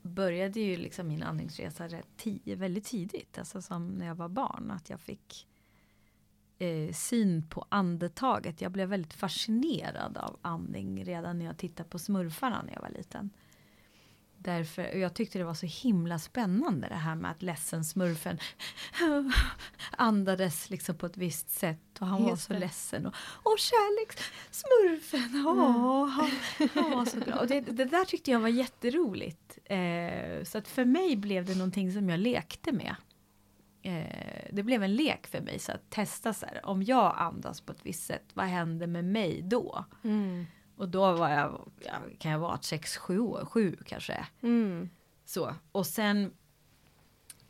B: började ju liksom min andningsresa väldigt tidigt. Alltså som när jag var barn. Att jag fick eh, syn på andetaget. Jag blev väldigt fascinerad av andning redan när jag tittade på smurfarna när jag var liten. Därför, och jag tyckte det var så himla spännande det här med att ledsen smurfen *laughs* andades liksom på ett visst sätt och han var
A: Just
B: så
A: det.
B: ledsen. Och, Åh kärlekssmurfen, *laughs* åh, han, han var så glad. Och det, det där tyckte jag var jätteroligt. Eh, så att för mig blev det någonting som jag lekte med. Eh, det blev en lek för mig, så att testa så här, om jag andas på ett visst sätt, vad händer med mig då? Och då var jag, ja, kan jag vara 6, 7 år, 7 kanske.
A: Mm.
B: Så, och sen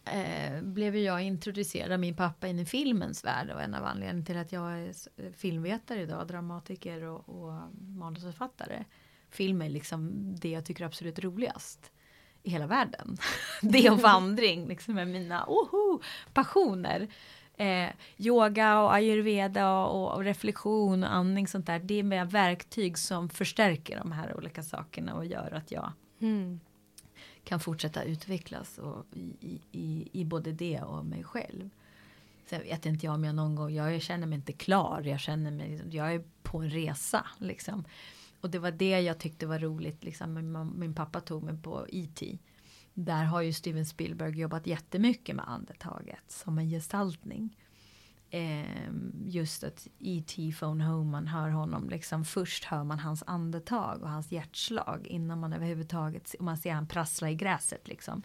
B: eh, blev jag introducerad av min pappa in i filmens värld och en av anledningarna till att jag är s- filmvetare idag, dramatiker och, och manusförfattare. Film är liksom det jag tycker är absolut roligast i hela världen. *laughs* det och *laughs* vandring liksom är mina oho, passioner. Eh, yoga och ayurveda och, och reflektion och andning sånt där. Det är mer verktyg som förstärker de här olika sakerna och gör att jag
A: Mm.
B: kan fortsätta utvecklas och i, i, i, både det och mig själv. Sen vet inte jag om jag någon gång, jag känner mig inte klar, jag känner mig, jag är på en resa liksom. Och det var det jag tyckte var roligt, liksom, min, min pappa tog mig på E.T. Där har ju Steven Spielberg jobbat jättemycket med andetaget som en gestaltning. Ehm, just att E.T. Phone Home, man hör honom liksom först hör man hans andetag och hans hjärtslag innan man överhuvudtaget och man ser han prassla i gräset liksom.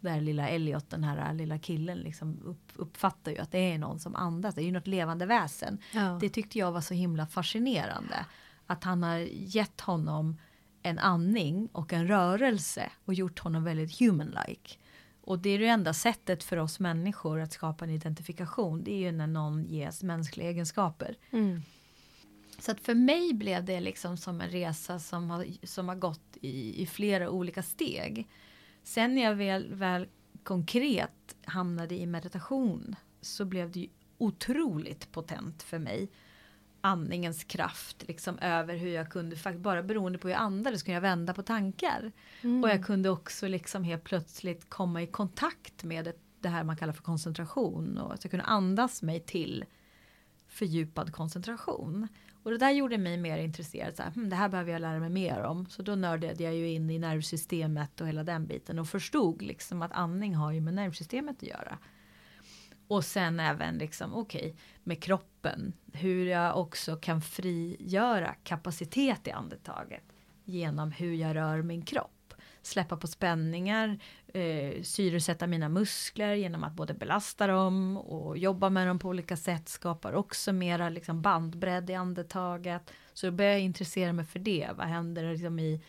B: Där lilla Elliot, den här lilla killen, liksom upp, uppfattar ju att det är någon som andas. Det är ju något levande väsen.
A: Ja.
B: Det tyckte jag var så himla fascinerande. Att han har gett honom en andning och en rörelse och gjort honom väldigt human-like. Och det är det enda sättet för oss människor att skapa en identifikation. Det är ju när någon ges mänskliga egenskaper.
A: Mm.
B: Så att för mig blev det liksom som en resa som har, som har gått i, i flera olika steg. Sen när jag väl, väl konkret hamnade i meditation så blev det ju otroligt potent för mig. Andningens kraft liksom över hur jag kunde, bara beroende på hur jag andades, kunde jag vända på tankar. Och jag kunde också liksom helt plötsligt komma i kontakt med det, det här man kallar för koncentration. Och att jag kunde andas mig till fördjupad koncentration. Och det där gjorde mig mer intresserad. Så här, hm, det här behöver jag lära mig mer om. Så då nördade jag ju in i nervsystemet och hela den biten. Och förstod liksom att andning har ju med nervsystemet att göra. Och sen även liksom, okej, med kroppen. Hur jag också kan frigöra kapacitet i andetaget. Genom hur jag rör min kropp. Släppa på spänningar, eh, syresätta mina muskler genom att både belasta dem och jobba med dem på olika sätt. Skapar också mera liksom bandbredd i andetaget. Så då börjar jag intressera mig för det. Vad händer liksom i,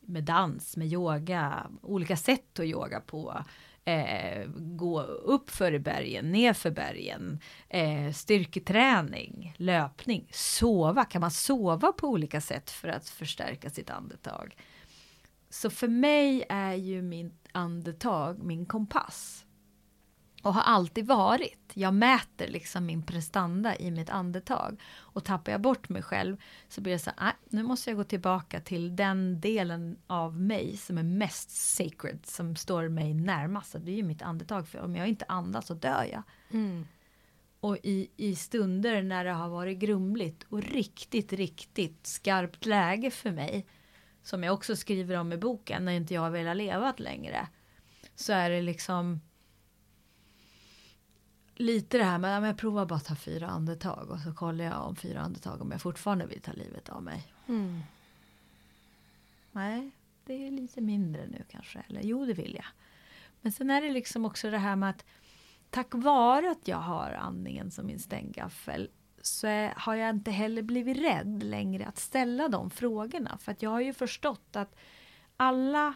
B: med dans, med yoga, olika sätt att yoga på. Eh, gå upp för i bergen, ner för bergen, eh, styrketräning, löpning, sova. Kan man sova på olika sätt för att förstärka sitt andetag? Så för mig är ju min andetag min kompass. Och har alltid varit. Jag mäter liksom min prestanda i mitt andetag. Och tappar jag bort mig själv så blir det så här, nu måste jag gå tillbaka till den delen av mig som är mest sacred, som står mig närmast. Det är ju mitt andetag, för om jag inte andas så dör jag.
A: Mm.
B: Och i, i stunder när det har varit grumligt och riktigt, riktigt skarpt läge för mig, som jag också skriver om i boken, när inte jag har velat leva längre, så är det liksom lite det här med att jag provar bara att ta fyra andetag och så kollar jag om fyra andetag om jag fortfarande vill ta livet av mig.
A: Mm.
B: Nej, det är lite mindre nu kanske. Eller jo, det vill jag. Men sen är det liksom också det här med att tack vare att jag har andningen som min stänggaffel så är, har jag inte heller blivit rädd längre att ställa de frågorna. För att jag har ju förstått att alla...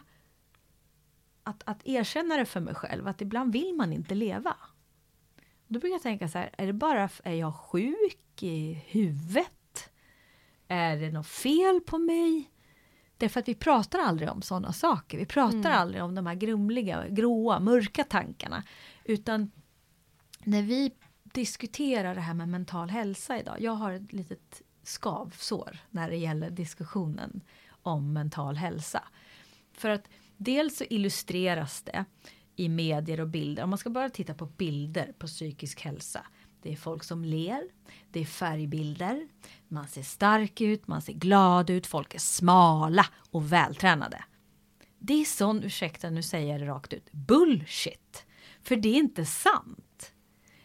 B: Att, att erkänna det för mig själv, att ibland vill man inte leva. Då brukar jag tänka så här, är det bara, är jag sjuk i huvudet? Är det något fel på mig? Därför att vi pratar aldrig om sådana saker. Vi pratar
A: Mm.
B: aldrig om de här grumliga, gråa, mörka tankarna. Utan när vi diskuterar det här med mental hälsa idag. Jag har ett litet skavsår när det gäller diskussionen om mental hälsa. För att dels så illustreras det i medier och bilder. Om man ska bara titta på bilder på psykisk hälsa. Det är folk som ler, det är färgbilder, man ser stark ut, man ser glad ut, folk är smala och vältränade. Det är sån, ursäkta nu säger jag det rakt ut, bullshit. För det är inte sant.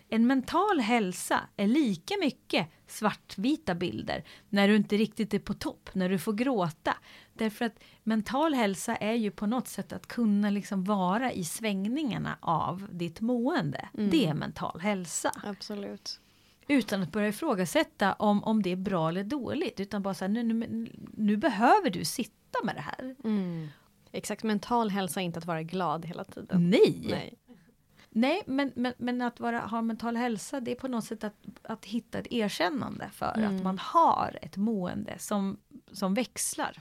B: En mental hälsa är lika mycket svartvita bilder när du inte riktigt är på topp, när du får gråta. Därför att mental hälsa är ju på något sätt att kunna liksom vara i svängningarna av ditt mående. Det är mental hälsa.
A: Absolut.
B: Utan att börja ifrågasätta om, om det är bra eller dåligt. Utan bara så här, nu, nu, nu behöver du sitta med det här.
A: Mm. Exakt, mental hälsa är inte att vara glad hela tiden.
B: Nej!
A: Nej.
B: Nej, men, men, men att vara, ha mental hälsa det är på något sätt att, att hitta ett erkännande för
A: Mm.
B: att man har ett mående som, som växlar.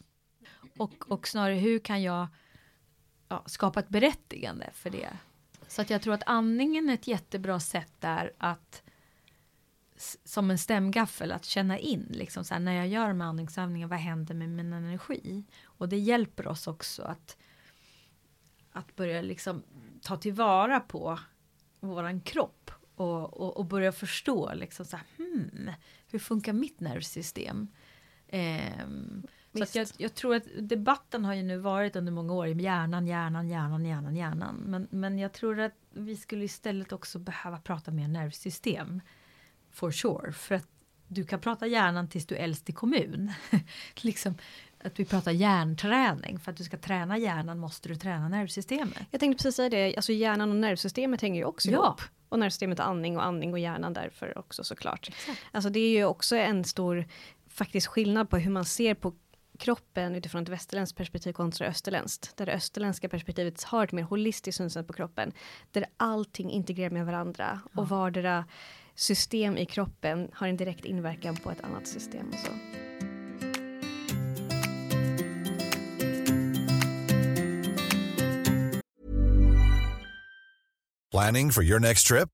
B: Och, och snarare hur kan jag ja, skapa ett berättigande för det. Så att jag tror att andningen är ett jättebra sätt där att som en stämgaffel att känna in liksom så här, när jag gör de här andningsövningarna, vad händer med min energi? Och det hjälper oss också att att börja liksom ta tillvara på våran kropp och, och, och börja förstå liksom så här, hmm, hur funkar mitt nervsystem? Ehm, så att jag, jag tror att debatten har ju nu varit under många år, hjärnan, hjärnan, hjärnan, hjärnan, hjärnan. Men, men jag tror att vi skulle istället också behöva prata mer nervsystem. For sure. För att du kan prata hjärnan tills du är äldst i kommun. *laughs* liksom att vi pratar hjärnträning. För att du ska träna hjärnan måste du träna nervsystemet.
A: Jag tänkte precis säga det, alltså hjärnan och nervsystemet hänger ju också
B: Ja.
A: ihop. Och nervsystemet och andning och andning och hjärnan därför också såklart. Alltså det är ju också en stor faktisk skillnad på hur man ser på kroppen utifrån ett västerländskt perspektiv kontra österländskt. Där det österländska perspektivet har ett mer holistiskt synsätt på kroppen. Där allting integrerar med varandra och vardera system i kroppen har en direkt inverkan på ett annat system och så.
F: Planning for your next trip?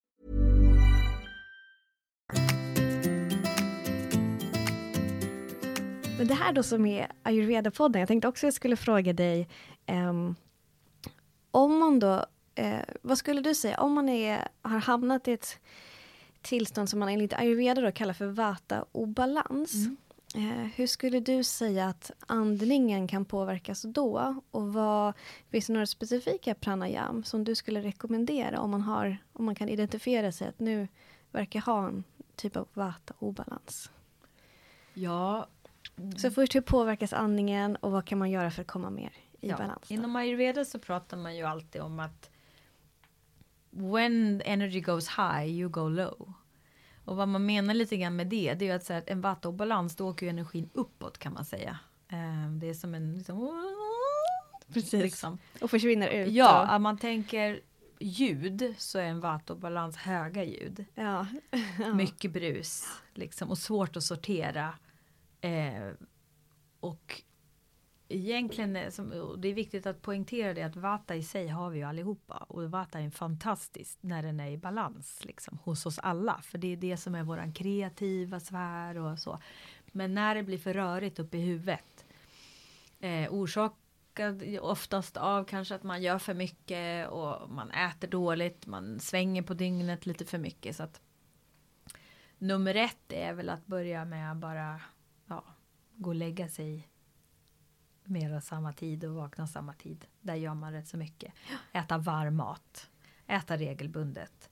A: Men det här då som är ayurveda-podden, jag tänkte också jag skulle fråga dig ehm, om man då, eh, vad skulle du säga, om man är, har hamnat i ett tillstånd som man enligt ayurveda då kallar för vata-obalans. Eh, hur skulle du säga att andningen kan påverkas då? Och vad, finns det några specifika pranayam som du skulle rekommendera om man, har, om man kan identifiera sig att nu verkar ha en typ av vata-obalans?
B: Ja,
A: Så först, hur påverkas andningen och vad kan man göra för att komma mer i
B: ja.
A: balans? då?
B: Inom ayurveda så pratar man ju alltid om att when energy goes high, you go low. Och vad man menar lite grann med det, det är ju att, så att en vata-obalans, då åker ju energin uppåt kan man säga. Eh, det är som en liksom,
A: Precis.
B: liksom.
A: Och försvinner ut.
B: Ja, om man tänker ljud så är en vata-obalans höga ljud.
A: ja. *laughs* ja.
B: Mycket brus liksom, och svårt att sortera. Eh, och egentligen, är- som, och det är viktigt att poängtera det att vata i sig har vi ju allihopa. Och vata är fantastiskt när den är i balans liksom, hos oss alla. För det är det som är våran kreativa sfär och så. Men när det blir för rörigt uppe i huvudet. Eh, orsakad oftast av kanske att man gör för mycket och man äter dåligt. Man svänger på dygnet lite för mycket. Så att nummer ett är väl att börja med bara gå och lägga sig mera samma tid och vakna samma tid. Där gör man rätt så mycket. Äta varm mat. Äta regelbundet.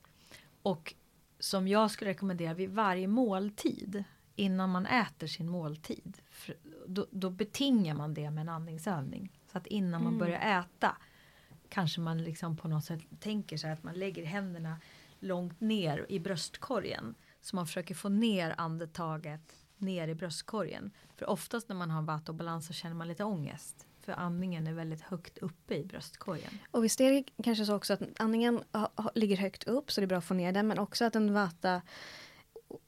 B: Och som jag skulle rekommendera vid varje måltid innan man äter sin måltid. Då, då betingar man det med en andningsövning. Så att innan man börjar äta kanske man liksom på något sätt tänker sig att man lägger händerna långt ner i bröstkorgen. Så man försöker få ner andetaget ner i bröstkorgen. För oftast när man har vata-balans så känner man lite ångest. För andningen är väldigt högt uppe i bröstkorgen.
A: Och visst är det kanske så också att andningen ligger högt upp så det är bra att få ner den men också att en vata,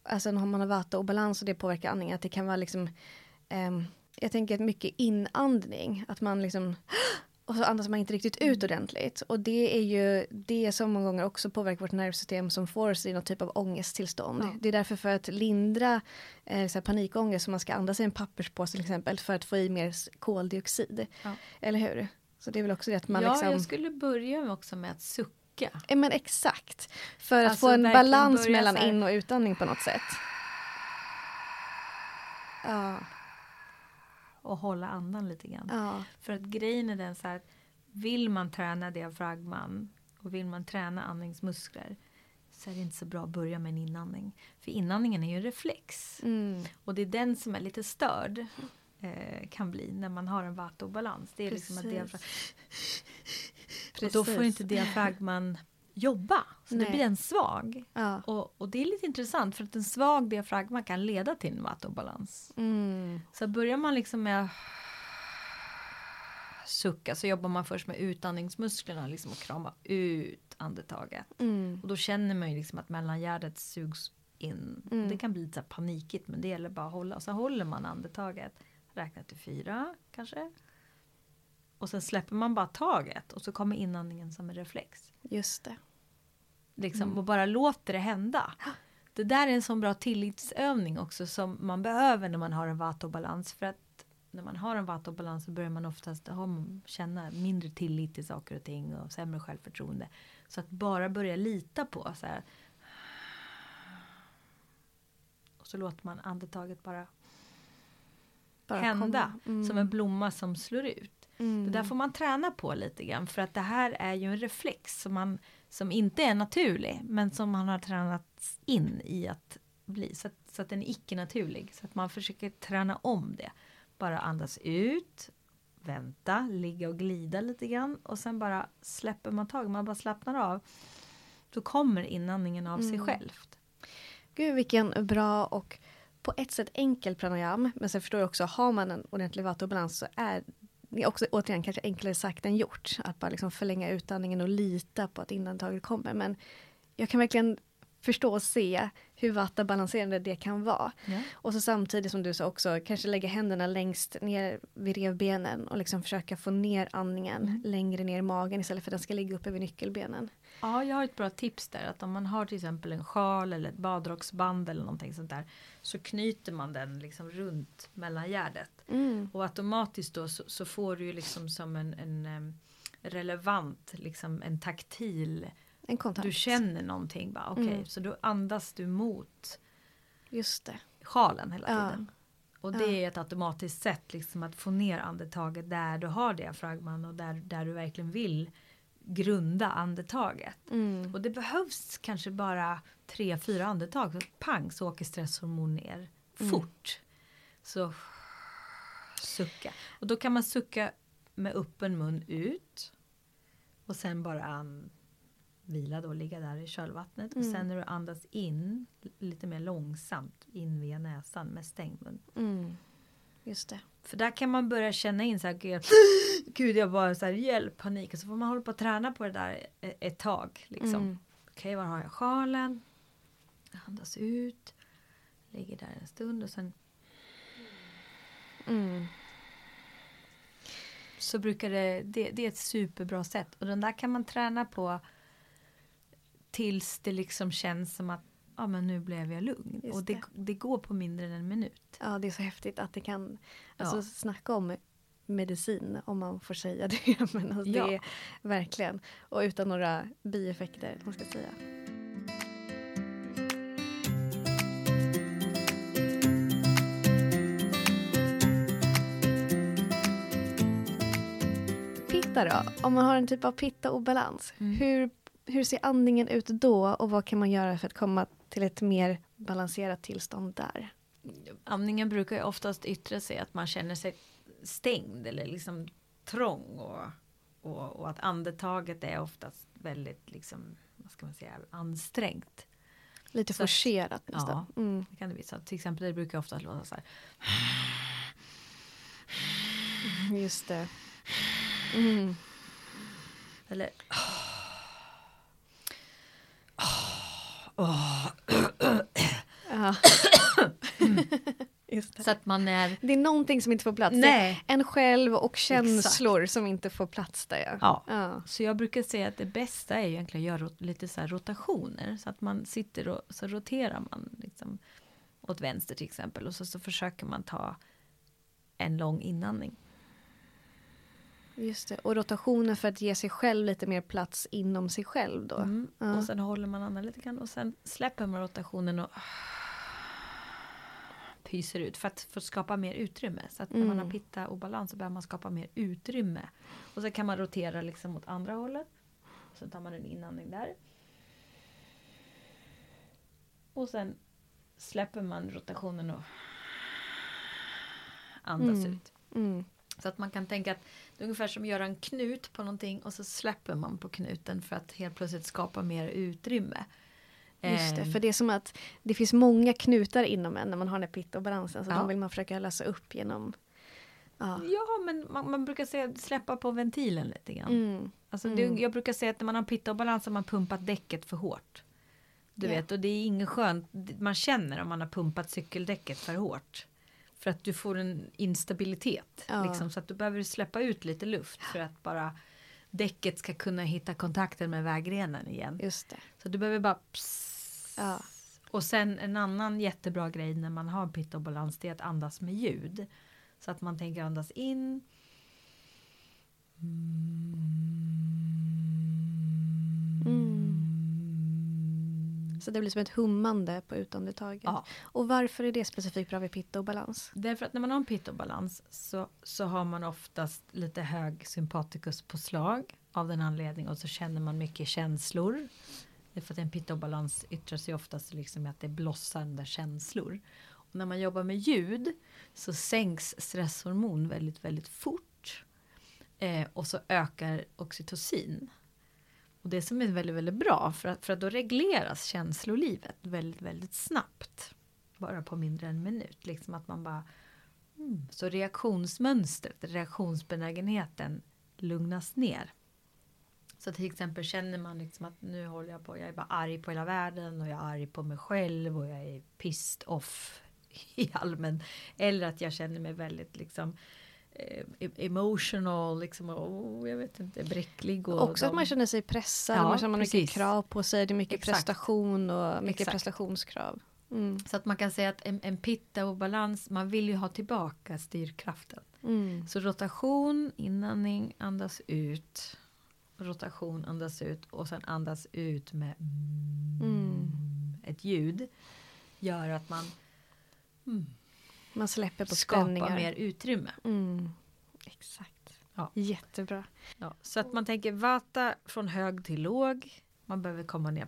A: alltså om man har vata och balans och det påverkar andningen att det kan vara liksom um, jag tänker att mycket inandning, att man liksom och så andas man inte riktigt ut ordentligt. Och det är ju det som många gånger också påverkar vårt nervsystem som får oss i någon typ av ångesttillstånd.
B: Ja.
A: Det är därför för att lindra eh, så här panikångest som man ska andas i en papperspåse till exempel för att få i mer koldioxid.
B: Ja.
A: Eller hur? Så det är väl också det att man
B: ja,
A: liksom...
B: jag skulle börja också med att sucka.
A: Ja, men exakt. För att
B: Alltså
A: få en balans mellan in och utandning på något sätt. Ja,
B: Och hålla andan lite grann.
A: ja,
B: För att grejen är den så här. Vill man träna diafragman och vill man träna andningsmuskler så är det inte så bra att börja med en inandning. För inandningen är ju en reflex.
A: mm,
B: Och det är den som är lite störd. Eh, kan bli när man har en vattobalans. Det är liksom att
A: Precis.
B: diafragman... Och då får
A: Precis.
B: inte diafragman jobba. Så
A: Nej.
B: det blir en svag.
A: ja.
B: Och, och det är lite intressant för att en svag diafragma kan leda till en vattobalans.
A: Mm,
B: Så börjar man liksom med att sucka så jobbar man först med utandningsmusklerna liksom och krama ut andetaget.
A: mm,
B: Och då känner man ju liksom att mellangärdet sugs in.
A: Mm.
B: Det kan bli lite panikigt men det gäller bara att hålla. Och så håller man andetaget. Räknar till fyra kanske. Och sen släpper man bara taget och så kommer inandningen som en reflex.
A: just det.
B: Liksom,
A: Mm.
B: Och bara låter det hända. Det där är en sån bra tillitsövning också som man behöver när man har en vatobalans. För att när man har en vatobalans så börjar man oftast ha, känna mindre tillit till saker och ting och sämre självförtroende. Så att bara börja lita på så här. Och så låter man andetaget bara,
A: Bara
B: hända.
A: Mm.
B: Som en blomma som slår ut.
A: Mm.
B: Det där får man träna på lite grann för att det här är ju en reflex som, man, som inte är naturlig men som man har tränat in i att bli så att, så att den är icke-naturlig. Så att man försöker träna om det. Bara andas ut, vänta, ligga och glida lite grann och sen bara släpper man taget, man bara slappnar av. Då kommer inandningen av sig
A: Mm.
B: självt.
A: Gud vilken bra och på ett sätt enkel pranayam. Men sen förstår jag också, har man en ordentlig vatobalans så är också återigen kanske enklare sagt än gjort. Att bara liksom förlänga utandningen och lita på att inantaget kommer. Men jag kan verkligen förstå och se hur vattabalanserande det kan vara.
B: Ja.
A: Och så samtidigt som du sa också, kanske lägga händerna längst ner vid revbenen och liksom försöka få ner andningen längre ner i magen istället för att den ska ligga uppe vid nyckelbenen.
B: Ja, jag har ett bra tips där. Att om man har till exempel en sjal eller ett badrocksband eller någonting sånt där. Så knyter man den liksom runt mellangärdet.
A: Mm.
B: Och automatiskt då så, så får du ju liksom som en, en relevant, liksom en taktil.
A: En kontakt.
B: Du känner någonting bara okej.
A: Mm.
B: Så då andas du mot
A: Just det.
B: sjalen hela tiden. Och det är ett automatiskt sätt liksom att få ner andetaget där du har diafragman och där, där du verkligen vill grunda andetaget.
A: Mm.
B: Och det behövs kanske bara tre, fyra andetag. Så pang så åker stresshormon ner fort. Så sucka. Och då kan man sucka med öppen mun ut. Och sen bara an, vila då, ligga där i kölvattnet.
A: Mm.
B: Och sen när du andas in lite mer långsamt in via näsan med stängd mun.
A: Mm. Just det.
B: För där kan man börja känna in så här, gud, gud jag bara så här, hjälp, panik. Och så får man hålla på att träna på det där ett, ett tag. Liksom.
A: Mm.
B: Okej, var har jag sjalen? Andas ut. Ligger där en stund och sen
A: Mm.
B: så brukar det, det, det är ett superbra sätt. Och den där kan man träna på tills det liksom känns som att ja men nu blev jag lugn.
A: Just
B: och det,
A: det.
B: det går på mindre än en minut.
A: Ja, det är så häftigt att det kan, alltså
B: Ja.
A: snacka om medicin om man får säga det. *laughs* Men alltså,
B: Ja.
A: det är verkligen, och utan några bieffekter, man ska säga. Pitta då? Om man har en typ av pitta-obalans,
B: Mm.
A: hur, hur ser andningen ut då och vad kan man göra för att komma till ett mer balanserat tillstånd där?
B: Amningen brukar ju oftast yttra sig att man känner sig stängd eller liksom trång och, och, och att andetaget är oftast väldigt liksom, vad ska man säga, ansträngt.
A: Lite
B: Så att-
A: forcerat nästan.
B: Ja.
A: Mm.
B: Det kan det bli så. Till exempel det brukar ofta låta så här.
A: Just det. Mm.
B: Eller
A: Ja. Just det.
B: så att man är
A: det är någonting som inte får plats.
B: Nej.
A: en själv och känslor som inte får plats där. Ja.
B: Ja.
A: Ja.
B: Så jag brukar säga att det bästa är egentligen att göra lite så här rotationer. Så att man sitter och så roterar man liksom åt vänster till exempel. Och så, så försöker man ta en lång inandning.
A: Just det. Och rotationen för att ge sig själv lite mer plats inom sig själv då.
B: Mm.
A: Ja.
B: Och sen håller man andan lite grann och sen släpper man rotationen och pyser ut för att, för att skapa mer utrymme. Så att när man har
A: Mm.
B: pitta och balans så behöver man skapa mer utrymme. Och så kan man rotera liksom åt andra hållet. Så tar man en inandning där. Och sen släpper man rotationen och andas
A: Mm.
B: ut.
A: Mm.
B: Så att man kan tänka att det är ungefär som att göra en knut på någonting och så släpper man på knuten för att helt plötsligt skapa mer utrymme.
A: Just det,
B: Ehm,
A: för det är som att det finns många knutar inom en när man har den här pitta och balansen. Så
B: Ja.
A: de vill man försöka lösa upp genom... Ja.
B: Ja, men man, man brukar säga släppa på ventilen lite grann.
A: Mm.
B: Alltså
A: Mm.
B: det, jag brukar säga att när man har pitta och balans har man pumpat däcket för hårt. Du
A: Ja.
B: vet, och det är ingen skönt, man känner om man har pumpat cykeldäcket för hårt. För att du får en instabilitet.
A: Ja.
B: Liksom, så att du behöver släppa ut lite luft för att bara däcket ska kunna hitta kontakten med vägrenen igen.
A: Just det.
B: Så du behöver bara pss.
A: Ja.
B: Och sen en annan jättebra grej när man har pitta och balans det är att andas med ljud. Så att man tänker andas in.
A: Så det blir som ett hummande på utandetaget.
B: Ja.
A: Och varför är det specifikt bra vid pitta och balans?
B: Därför att när man har en pitta och balans så, så har man oftast lite hög sympatikuspåslag av den anledningen och så känner man mycket känslor. Därför att en pitta och balans yttrar sig oftast liksom i att det blossar där känslor. Och när man jobbar med ljud så sänks stresshormon väldigt, väldigt fort. Eh, och så ökar oxytocin. Och det som är väldigt, väldigt bra för att, för att då regleras känslolivet väldigt, väldigt snabbt. Bara på mindre än en minut. Liksom att man bara mm. Så reaktionsmönstret, reaktionsbenägenheten lugnas ner. Så till exempel känner man liksom att nu håller jag på, jag är bara arg på hela världen och jag är arg på mig själv och jag är pissed off i allmän. Eller att jag känner mig väldigt liksom eh, emotional, liksom, och, jag vet inte, bräcklig. Och
A: Också att
B: de-
A: man känner sig pressad,
B: Ja,
A: man känner mycket
B: precis.
A: krav på sig, det är mycket
B: Exakt.
A: prestation och mycket
B: Exakt.
A: prestationskrav. Mm.
B: Så att man kan säga att en, en pitta och balans, man vill ju ha tillbaka styrkraften.
A: Mm.
B: Så rotation, inandning, andas ut. Rotation, andas ut och sen andas ut med
A: Mm.
B: ett ljud. Gör att man
A: Man släpper på
B: skapar
A: spänningar.
B: mer utrymme.
A: Mm. Exakt.
B: Ja.
A: Jättebra.
B: Ja, så att man tänker vata från hög till låg. Man behöver komma ner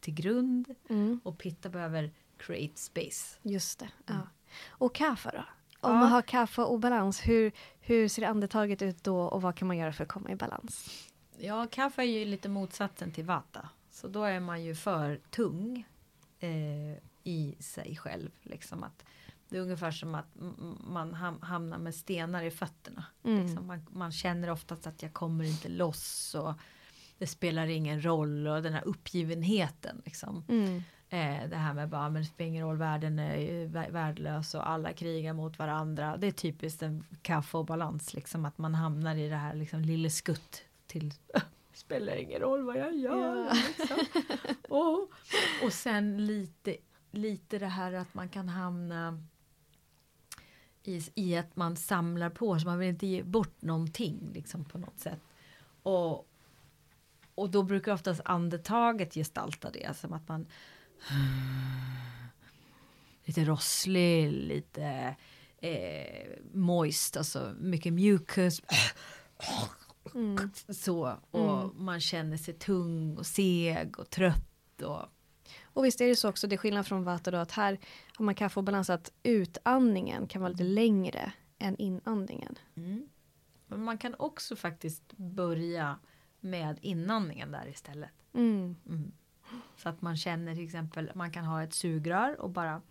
B: till grund.
A: Mm.
B: Och pitta behöver create space.
A: Just det. Ja. Och kaffe då? Om
B: Ja.
A: man har kaffe och balans, hur, hur ser andetaget ut då och vad kan man göra för att komma i balans?
B: Ja, kaffe är ju lite motsatsen till vata. Så då är man ju för tung eh, i sig själv. Liksom att det är ungefär som att man ham- hamnar med stenar i fötterna.
A: Mm.
B: Liksom man, man känner oftast att jag kommer inte loss och det spelar ingen roll och den här uppgivenheten. Liksom.
A: Mm.
B: Eh, det här med bara, men det spelar ingen roll, världen är värdelös och alla krigar mot varandra. Det är typiskt en kaffe och balans, liksom att man hamnar i det här liksom lille skutt till *laughs* spelar ingen roll vad jag gör.
A: Ja.
B: Liksom. och, och sen lite, lite det här att man kan hamna i, i att man samlar på sig, man vill inte ge bort någonting liksom på något sätt. Och, och då brukar oftast andetaget gestalta det, som att man *sighs* lite rosslig, lite eh, moist, alltså mycket mucus.
A: Mm.
B: Så, och man känner sig tung och seg och trött. Och,
A: Och visst är det så också, det är skillnad från vata då att här har man kaffe och balans att utandningen kan vara lite längre än inandningen.
B: men man kan också faktiskt börja med inandningen där istället.
A: Mm.
B: Så att man känner till exempel, man kan ha ett sugrör och bara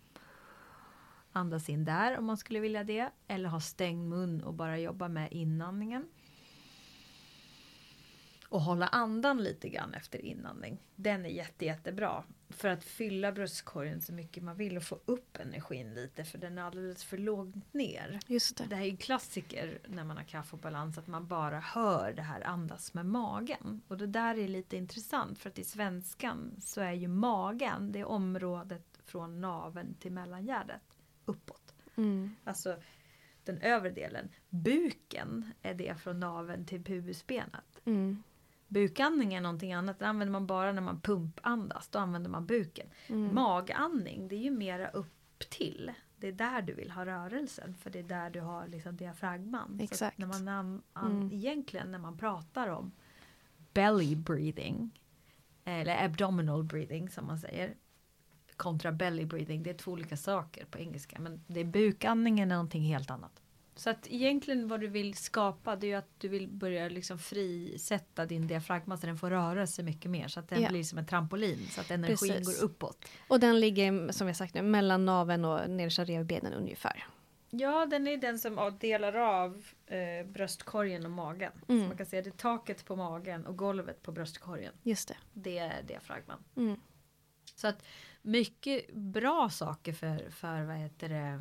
B: andas in där om man skulle vilja det. Eller ha stängd mun och bara jobba med inandningen. Och hålla andan lite grann efter inandning. Den är jätte, jättebra. För att fylla bröstkorgen så mycket man vill och få upp energin lite för den är alldeles för lågt ner.
A: Just det.
B: Det här är ju klassiker när man har kaffe och balans att man bara hör det här andas med magen. Och det där är lite intressant för att i svenskan så är ju magen det området från naveln till mellangärdet uppåt.
A: Mm.
B: Alltså den övre delen. Buken är det från naveln till pubisbenet.
A: Mm.
B: Bukandning är någonting annat. Det använder man bara när man pumpandas. Då använder man buken.
A: Mm.
B: Magandning det är ju mera upp till. Det är där du vill ha rörelsen. För det är där du har liksom diafragman.
A: Exakt.
B: när man an, an,
A: Mm.
B: Egentligen när man pratar om belly breathing. Eller abdominal breathing som man säger. Kontra belly breathing. Det är två olika saker på engelska. Men det är bukandningen är någonting helt annat. Så att egentligen vad du vill skapa det är ju att du vill börja liksom frisätta din diafragma så den får röra sig mycket mer. Så att den
A: Ja.
B: blir som en trampolin. Så att energin
A: Precis.
B: går uppåt.
A: Och den ligger som jag sagt nu mellan naveln och nedersta revbenen ungefär.
B: Ja, den är den som delar av eh, bröstkorgen och magen.
A: Mm.
B: Så man kan säga det är taket på magen och golvet på bröstkorgen.
A: Just det.
B: Det är diafragman.
A: Mm.
B: Så att mycket bra saker för, för vad heter det,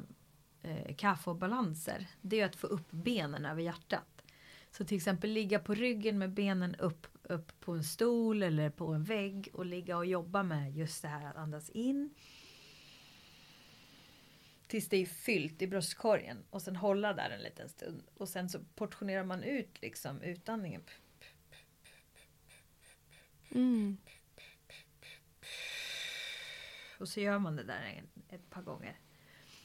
B: eh, kaffe och balanser. Det är att få upp benen över hjärtat. Så till exempel ligga på ryggen med benen upp, upp på en stol eller på en vägg och ligga och jobba med just det här att andas in. Tills det är fyllt i bröstkorgen och sen hålla där en liten stund. Och sen så portionerar man ut liksom utandningen.
A: Mm.
B: Och så gör man det där ett par gånger.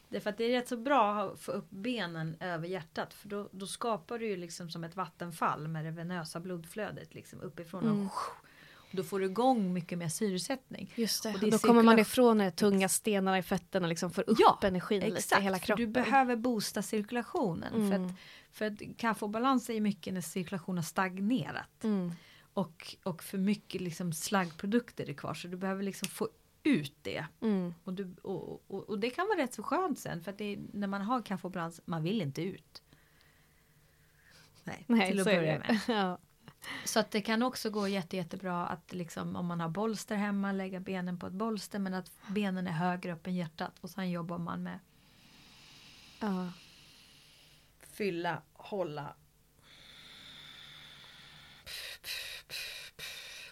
B: Därför att det är rätt så bra att få upp benen över hjärtat. För då, då skapar du ju liksom som ett vattenfall med det venösa blodflödet liksom uppifrån.
A: Mm.
B: Och, *laughs* då får du igång mycket mer syresättning.
A: Just det.
B: Och det
A: Då kommer man ifrån de tunga stenarna i fötterna och liksom får upp
B: Ja,
A: energin lite i
B: Exakt,
A: hela
B: för
A: kroppen.
B: du behöver boosta cirkulationen. För,
A: Mm.
B: att, för att kaffe och balans är ju mycket när cirkulationen har stagnerat.
A: Mm.
B: Och, och för mycket liksom slaggprodukter är kvar. Så du behöver liksom få ut det.
A: Mm.
B: Och, du, och, och, och det kan vara rätt så skönt sen för att det är, när man har kaffe och balans, man vill inte ut. Nej,
A: Nej,
B: till att börja
A: det.
B: med. *laughs*
A: Ja.
B: Så att det kan också gå jätte, jättebra att liksom, om man har bolster hemma lägga benen på ett bolster men att benen är högre upp än hjärtat och sen jobbar man med
A: Ja.
B: fylla, hålla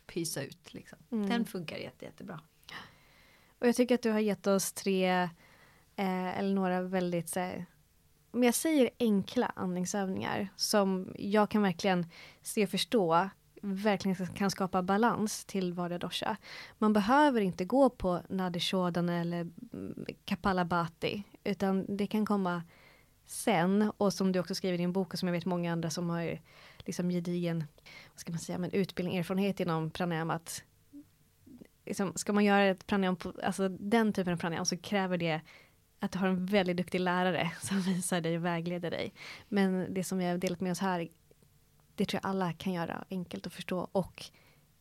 B: pysa ut liksom.
A: Mm.
B: Den funkar jätte, jättebra.
A: Och jag tycker att du har gett oss tre eh, eller några väldigt så här, om jag säger enkla andningsövningar som jag kan verkligen se och förstå verkligen kan skapa balans till vardag dosha. Man behöver inte gå på Nadi Shodan eller mm, Kapalabhati utan det kan komma sen och som du också skriver i din bok och som jag vet många andra som har liksom gedigen vad ska man säga, men utbildning, erfarenhet inom pranayama att liksom, ska man göra ett pranayam, på, alltså den typen av pranayam så kräver det att du har en väldigt duktig lärare *laughs* som visar dig och vägleder dig. Men det som vi har delat med oss här det tror jag alla kan göra enkelt att förstå och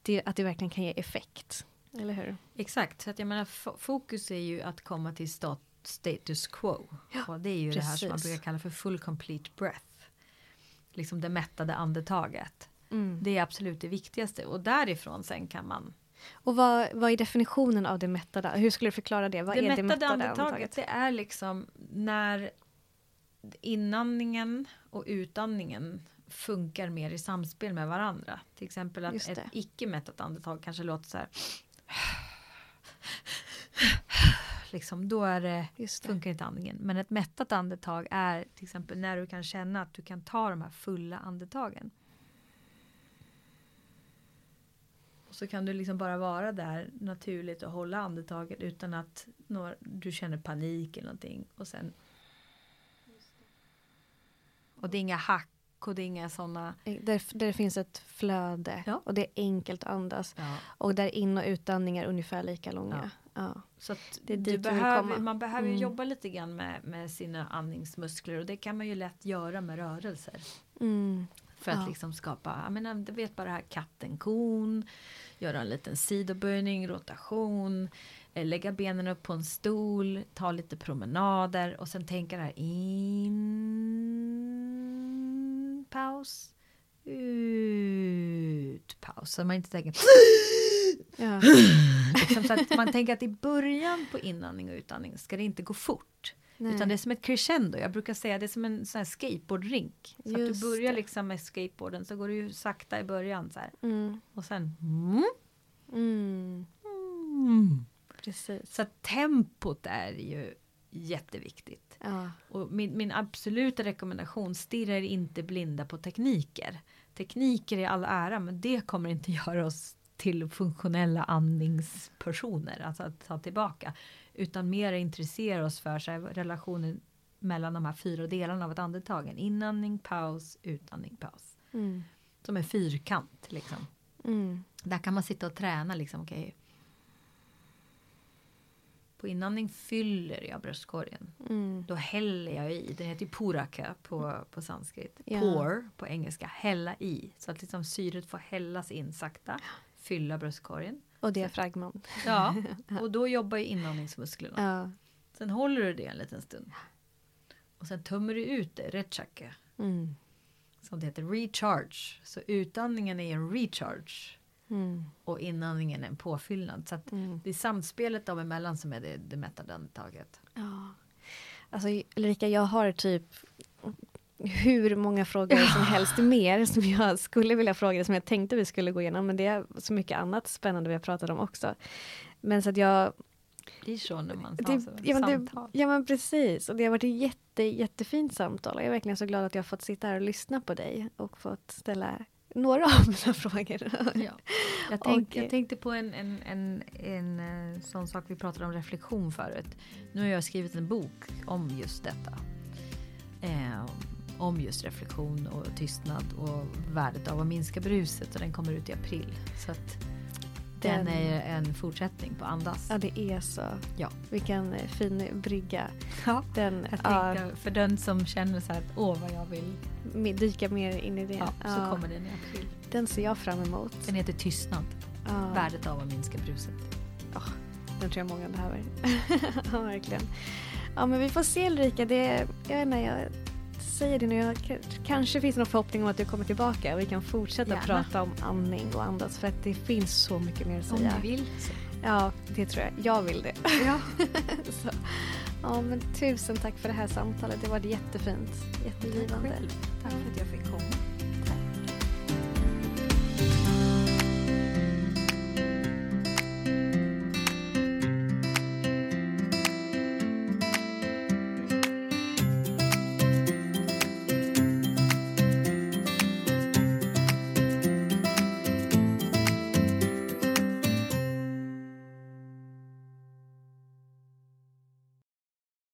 A: det, att det verkligen kan ge effekt. Eller hur?
B: Exakt, så att jag menar fokus är ju att komma till stat, status quo.
A: Ja,
B: och det är ju det här som man
A: precis.
B: brukar kalla för full complete breath. Liksom det mättade andetaget.
A: Mm.
B: Det är absolut det viktigaste och därifrån sen kan man
A: Och vad, vad är definitionen av det mättade? Hur skulle du förklara det? Vad
B: det
A: är
B: mättade,
A: det mättade
B: andetaget
A: andetaget?
B: det är liksom när inandningen och utandningen funkar mer i samspel med varandra. Till exempel att ett icke mättat andetag kanske låter så här. *sighs* Liksom, då är det,
A: Just det.
B: funkar inte andningen. Men ett mättat andetag är till exempel när du kan känna att du kan ta de här fulla andetagen. Och så kan du liksom bara vara där naturligt och hålla andetaget utan att några, du känner panik eller någonting. Och sen och det är inga hack och det är inga sådana
A: Där, där det finns ett flöde
B: Ja.
A: och det är enkelt att andas.
B: ja,
A: Och där in och utandning är ungefär lika långa. Ja.
B: Så att
A: Det
B: du behöver, man behöver
A: Mm.
B: jobba lite grann med, med sina andningsmuskler och det kan man ju lätt göra med rörelser.
A: Mm.
B: För att
A: Ja.
B: liksom skapa, jag menar, du vet bara det här katten, kon, göra en liten sidoböjning, rotation, eh, lägga benen upp på en stol, ta lite promenader och sen tänka det här in, paus, ut, paus. Så man inte tänker *gasps*
A: Ja.
B: liksom, så att man tänker att i början på inandning och utandning ska det inte gå fort.
A: Nej.
B: Utan det är som ett crescendo. Jag brukar säga det är som en sån här skateboardrink. Så att
A: Just
B: du börjar
A: det.
B: liksom med skateboarden så går du ju sakta i början så.
A: Mm.
B: Och sen mm,
A: Mm.
B: mm.
A: Precis.
B: Så att tempot är ju jätteviktigt.
A: Ja.
B: Och min, min absoluta rekommendation, stirra er inte blinda på tekniker. Tekniker är all ära men det kommer inte *laughs* göra oss till funktionella andningspersoner, alltså att ta tillbaka. Utan mer intressera oss för så här, relationen mellan de här fyra delarna av ett andetag. En inandning, paus, utandning, paus.
A: Mm.
B: Som en fyrkant liksom.
A: Mm.
B: Där kan man sitta och träna liksom. okej. På inandning fyller jag bröstkorgen.
A: Mm.
B: Då häller jag i. Den heter ju puraka på, på sanskrit.
A: Ja.
B: Pour på engelska. Hälla i. Så att liksom syret får hällas in sakta. Fylla bröstkorgen.
A: Och diafragman.
B: Ja. *laughs* Och då jobbar ju inandningsmusklerna.
A: Ja.
B: Sen håller du det en liten stund. Och sen tömmer du ut det. Rechake.
A: Mm.
B: Som det heter. Recharge. Så utandningen är en recharge.
A: Mm.
B: Och inandningen är en påfyllnad. Så att
A: Mm.
B: det är samspelet dem emellan som är det, det mättade andetaget.
A: Ja. Alltså Ulrika, jag har typ hur många frågor som helst mer som jag skulle vilja fråga som jag tänkte vi skulle gå igenom, men det är så mycket annat spännande vi har pratat om också. Men så att jag...
B: Det är så när man har
A: ja, men det,
B: samtal.
A: ja men precis, och det har varit ett jätte, jättefint samtal. Jag är verkligen så glad att jag har fått sitta här och lyssna på dig och fått ställa några av mina *laughs* frågor.
B: Ja. Jag, tänk,
A: Och-
B: jag tänkte på en, en, en, en eh, sån sak vi pratade om reflektion förut. Nu har jag skrivit en bok om just detta. Eh, om just reflektion och tystnad och värdet av att minska bruset och den kommer ut i april. Så att den,
A: Den-
B: är en fortsättning på Andas.
A: Ja, det är så.
B: Ja.
A: Vilken fin brygga.
B: Ja.
A: Den,
B: Jag
A: ja,
B: för den som känner så här att åh vad jag vill.
A: dyka mer in i det.
B: Ja, så
A: Ja,
B: kommer den i april.
A: Den ser jag fram emot.
B: Den heter Tystnad.
A: Ja.
B: Värdet av att minska bruset.
A: Den tror jag många behöver. *laughs* ja, verkligen. Ja, men vi får se Ulrika. Det, jag vet inte, jag säger det nu. Jag, kanske finns någon förhoppning om att du kommer tillbaka och vi kan fortsätta
B: Gärna.
A: prata om andning och andas för att det finns så mycket mer att
B: Om
A: säga.
B: du vill. Så.
A: Ja, det tror jag. Jag vill det.
B: Ja. *laughs*
A: så. Ja, men tusen tack för det här samtalet. Det var jättefint. Jättegivande.
B: Själv. Tack för att jag fick komma.
A: Tack.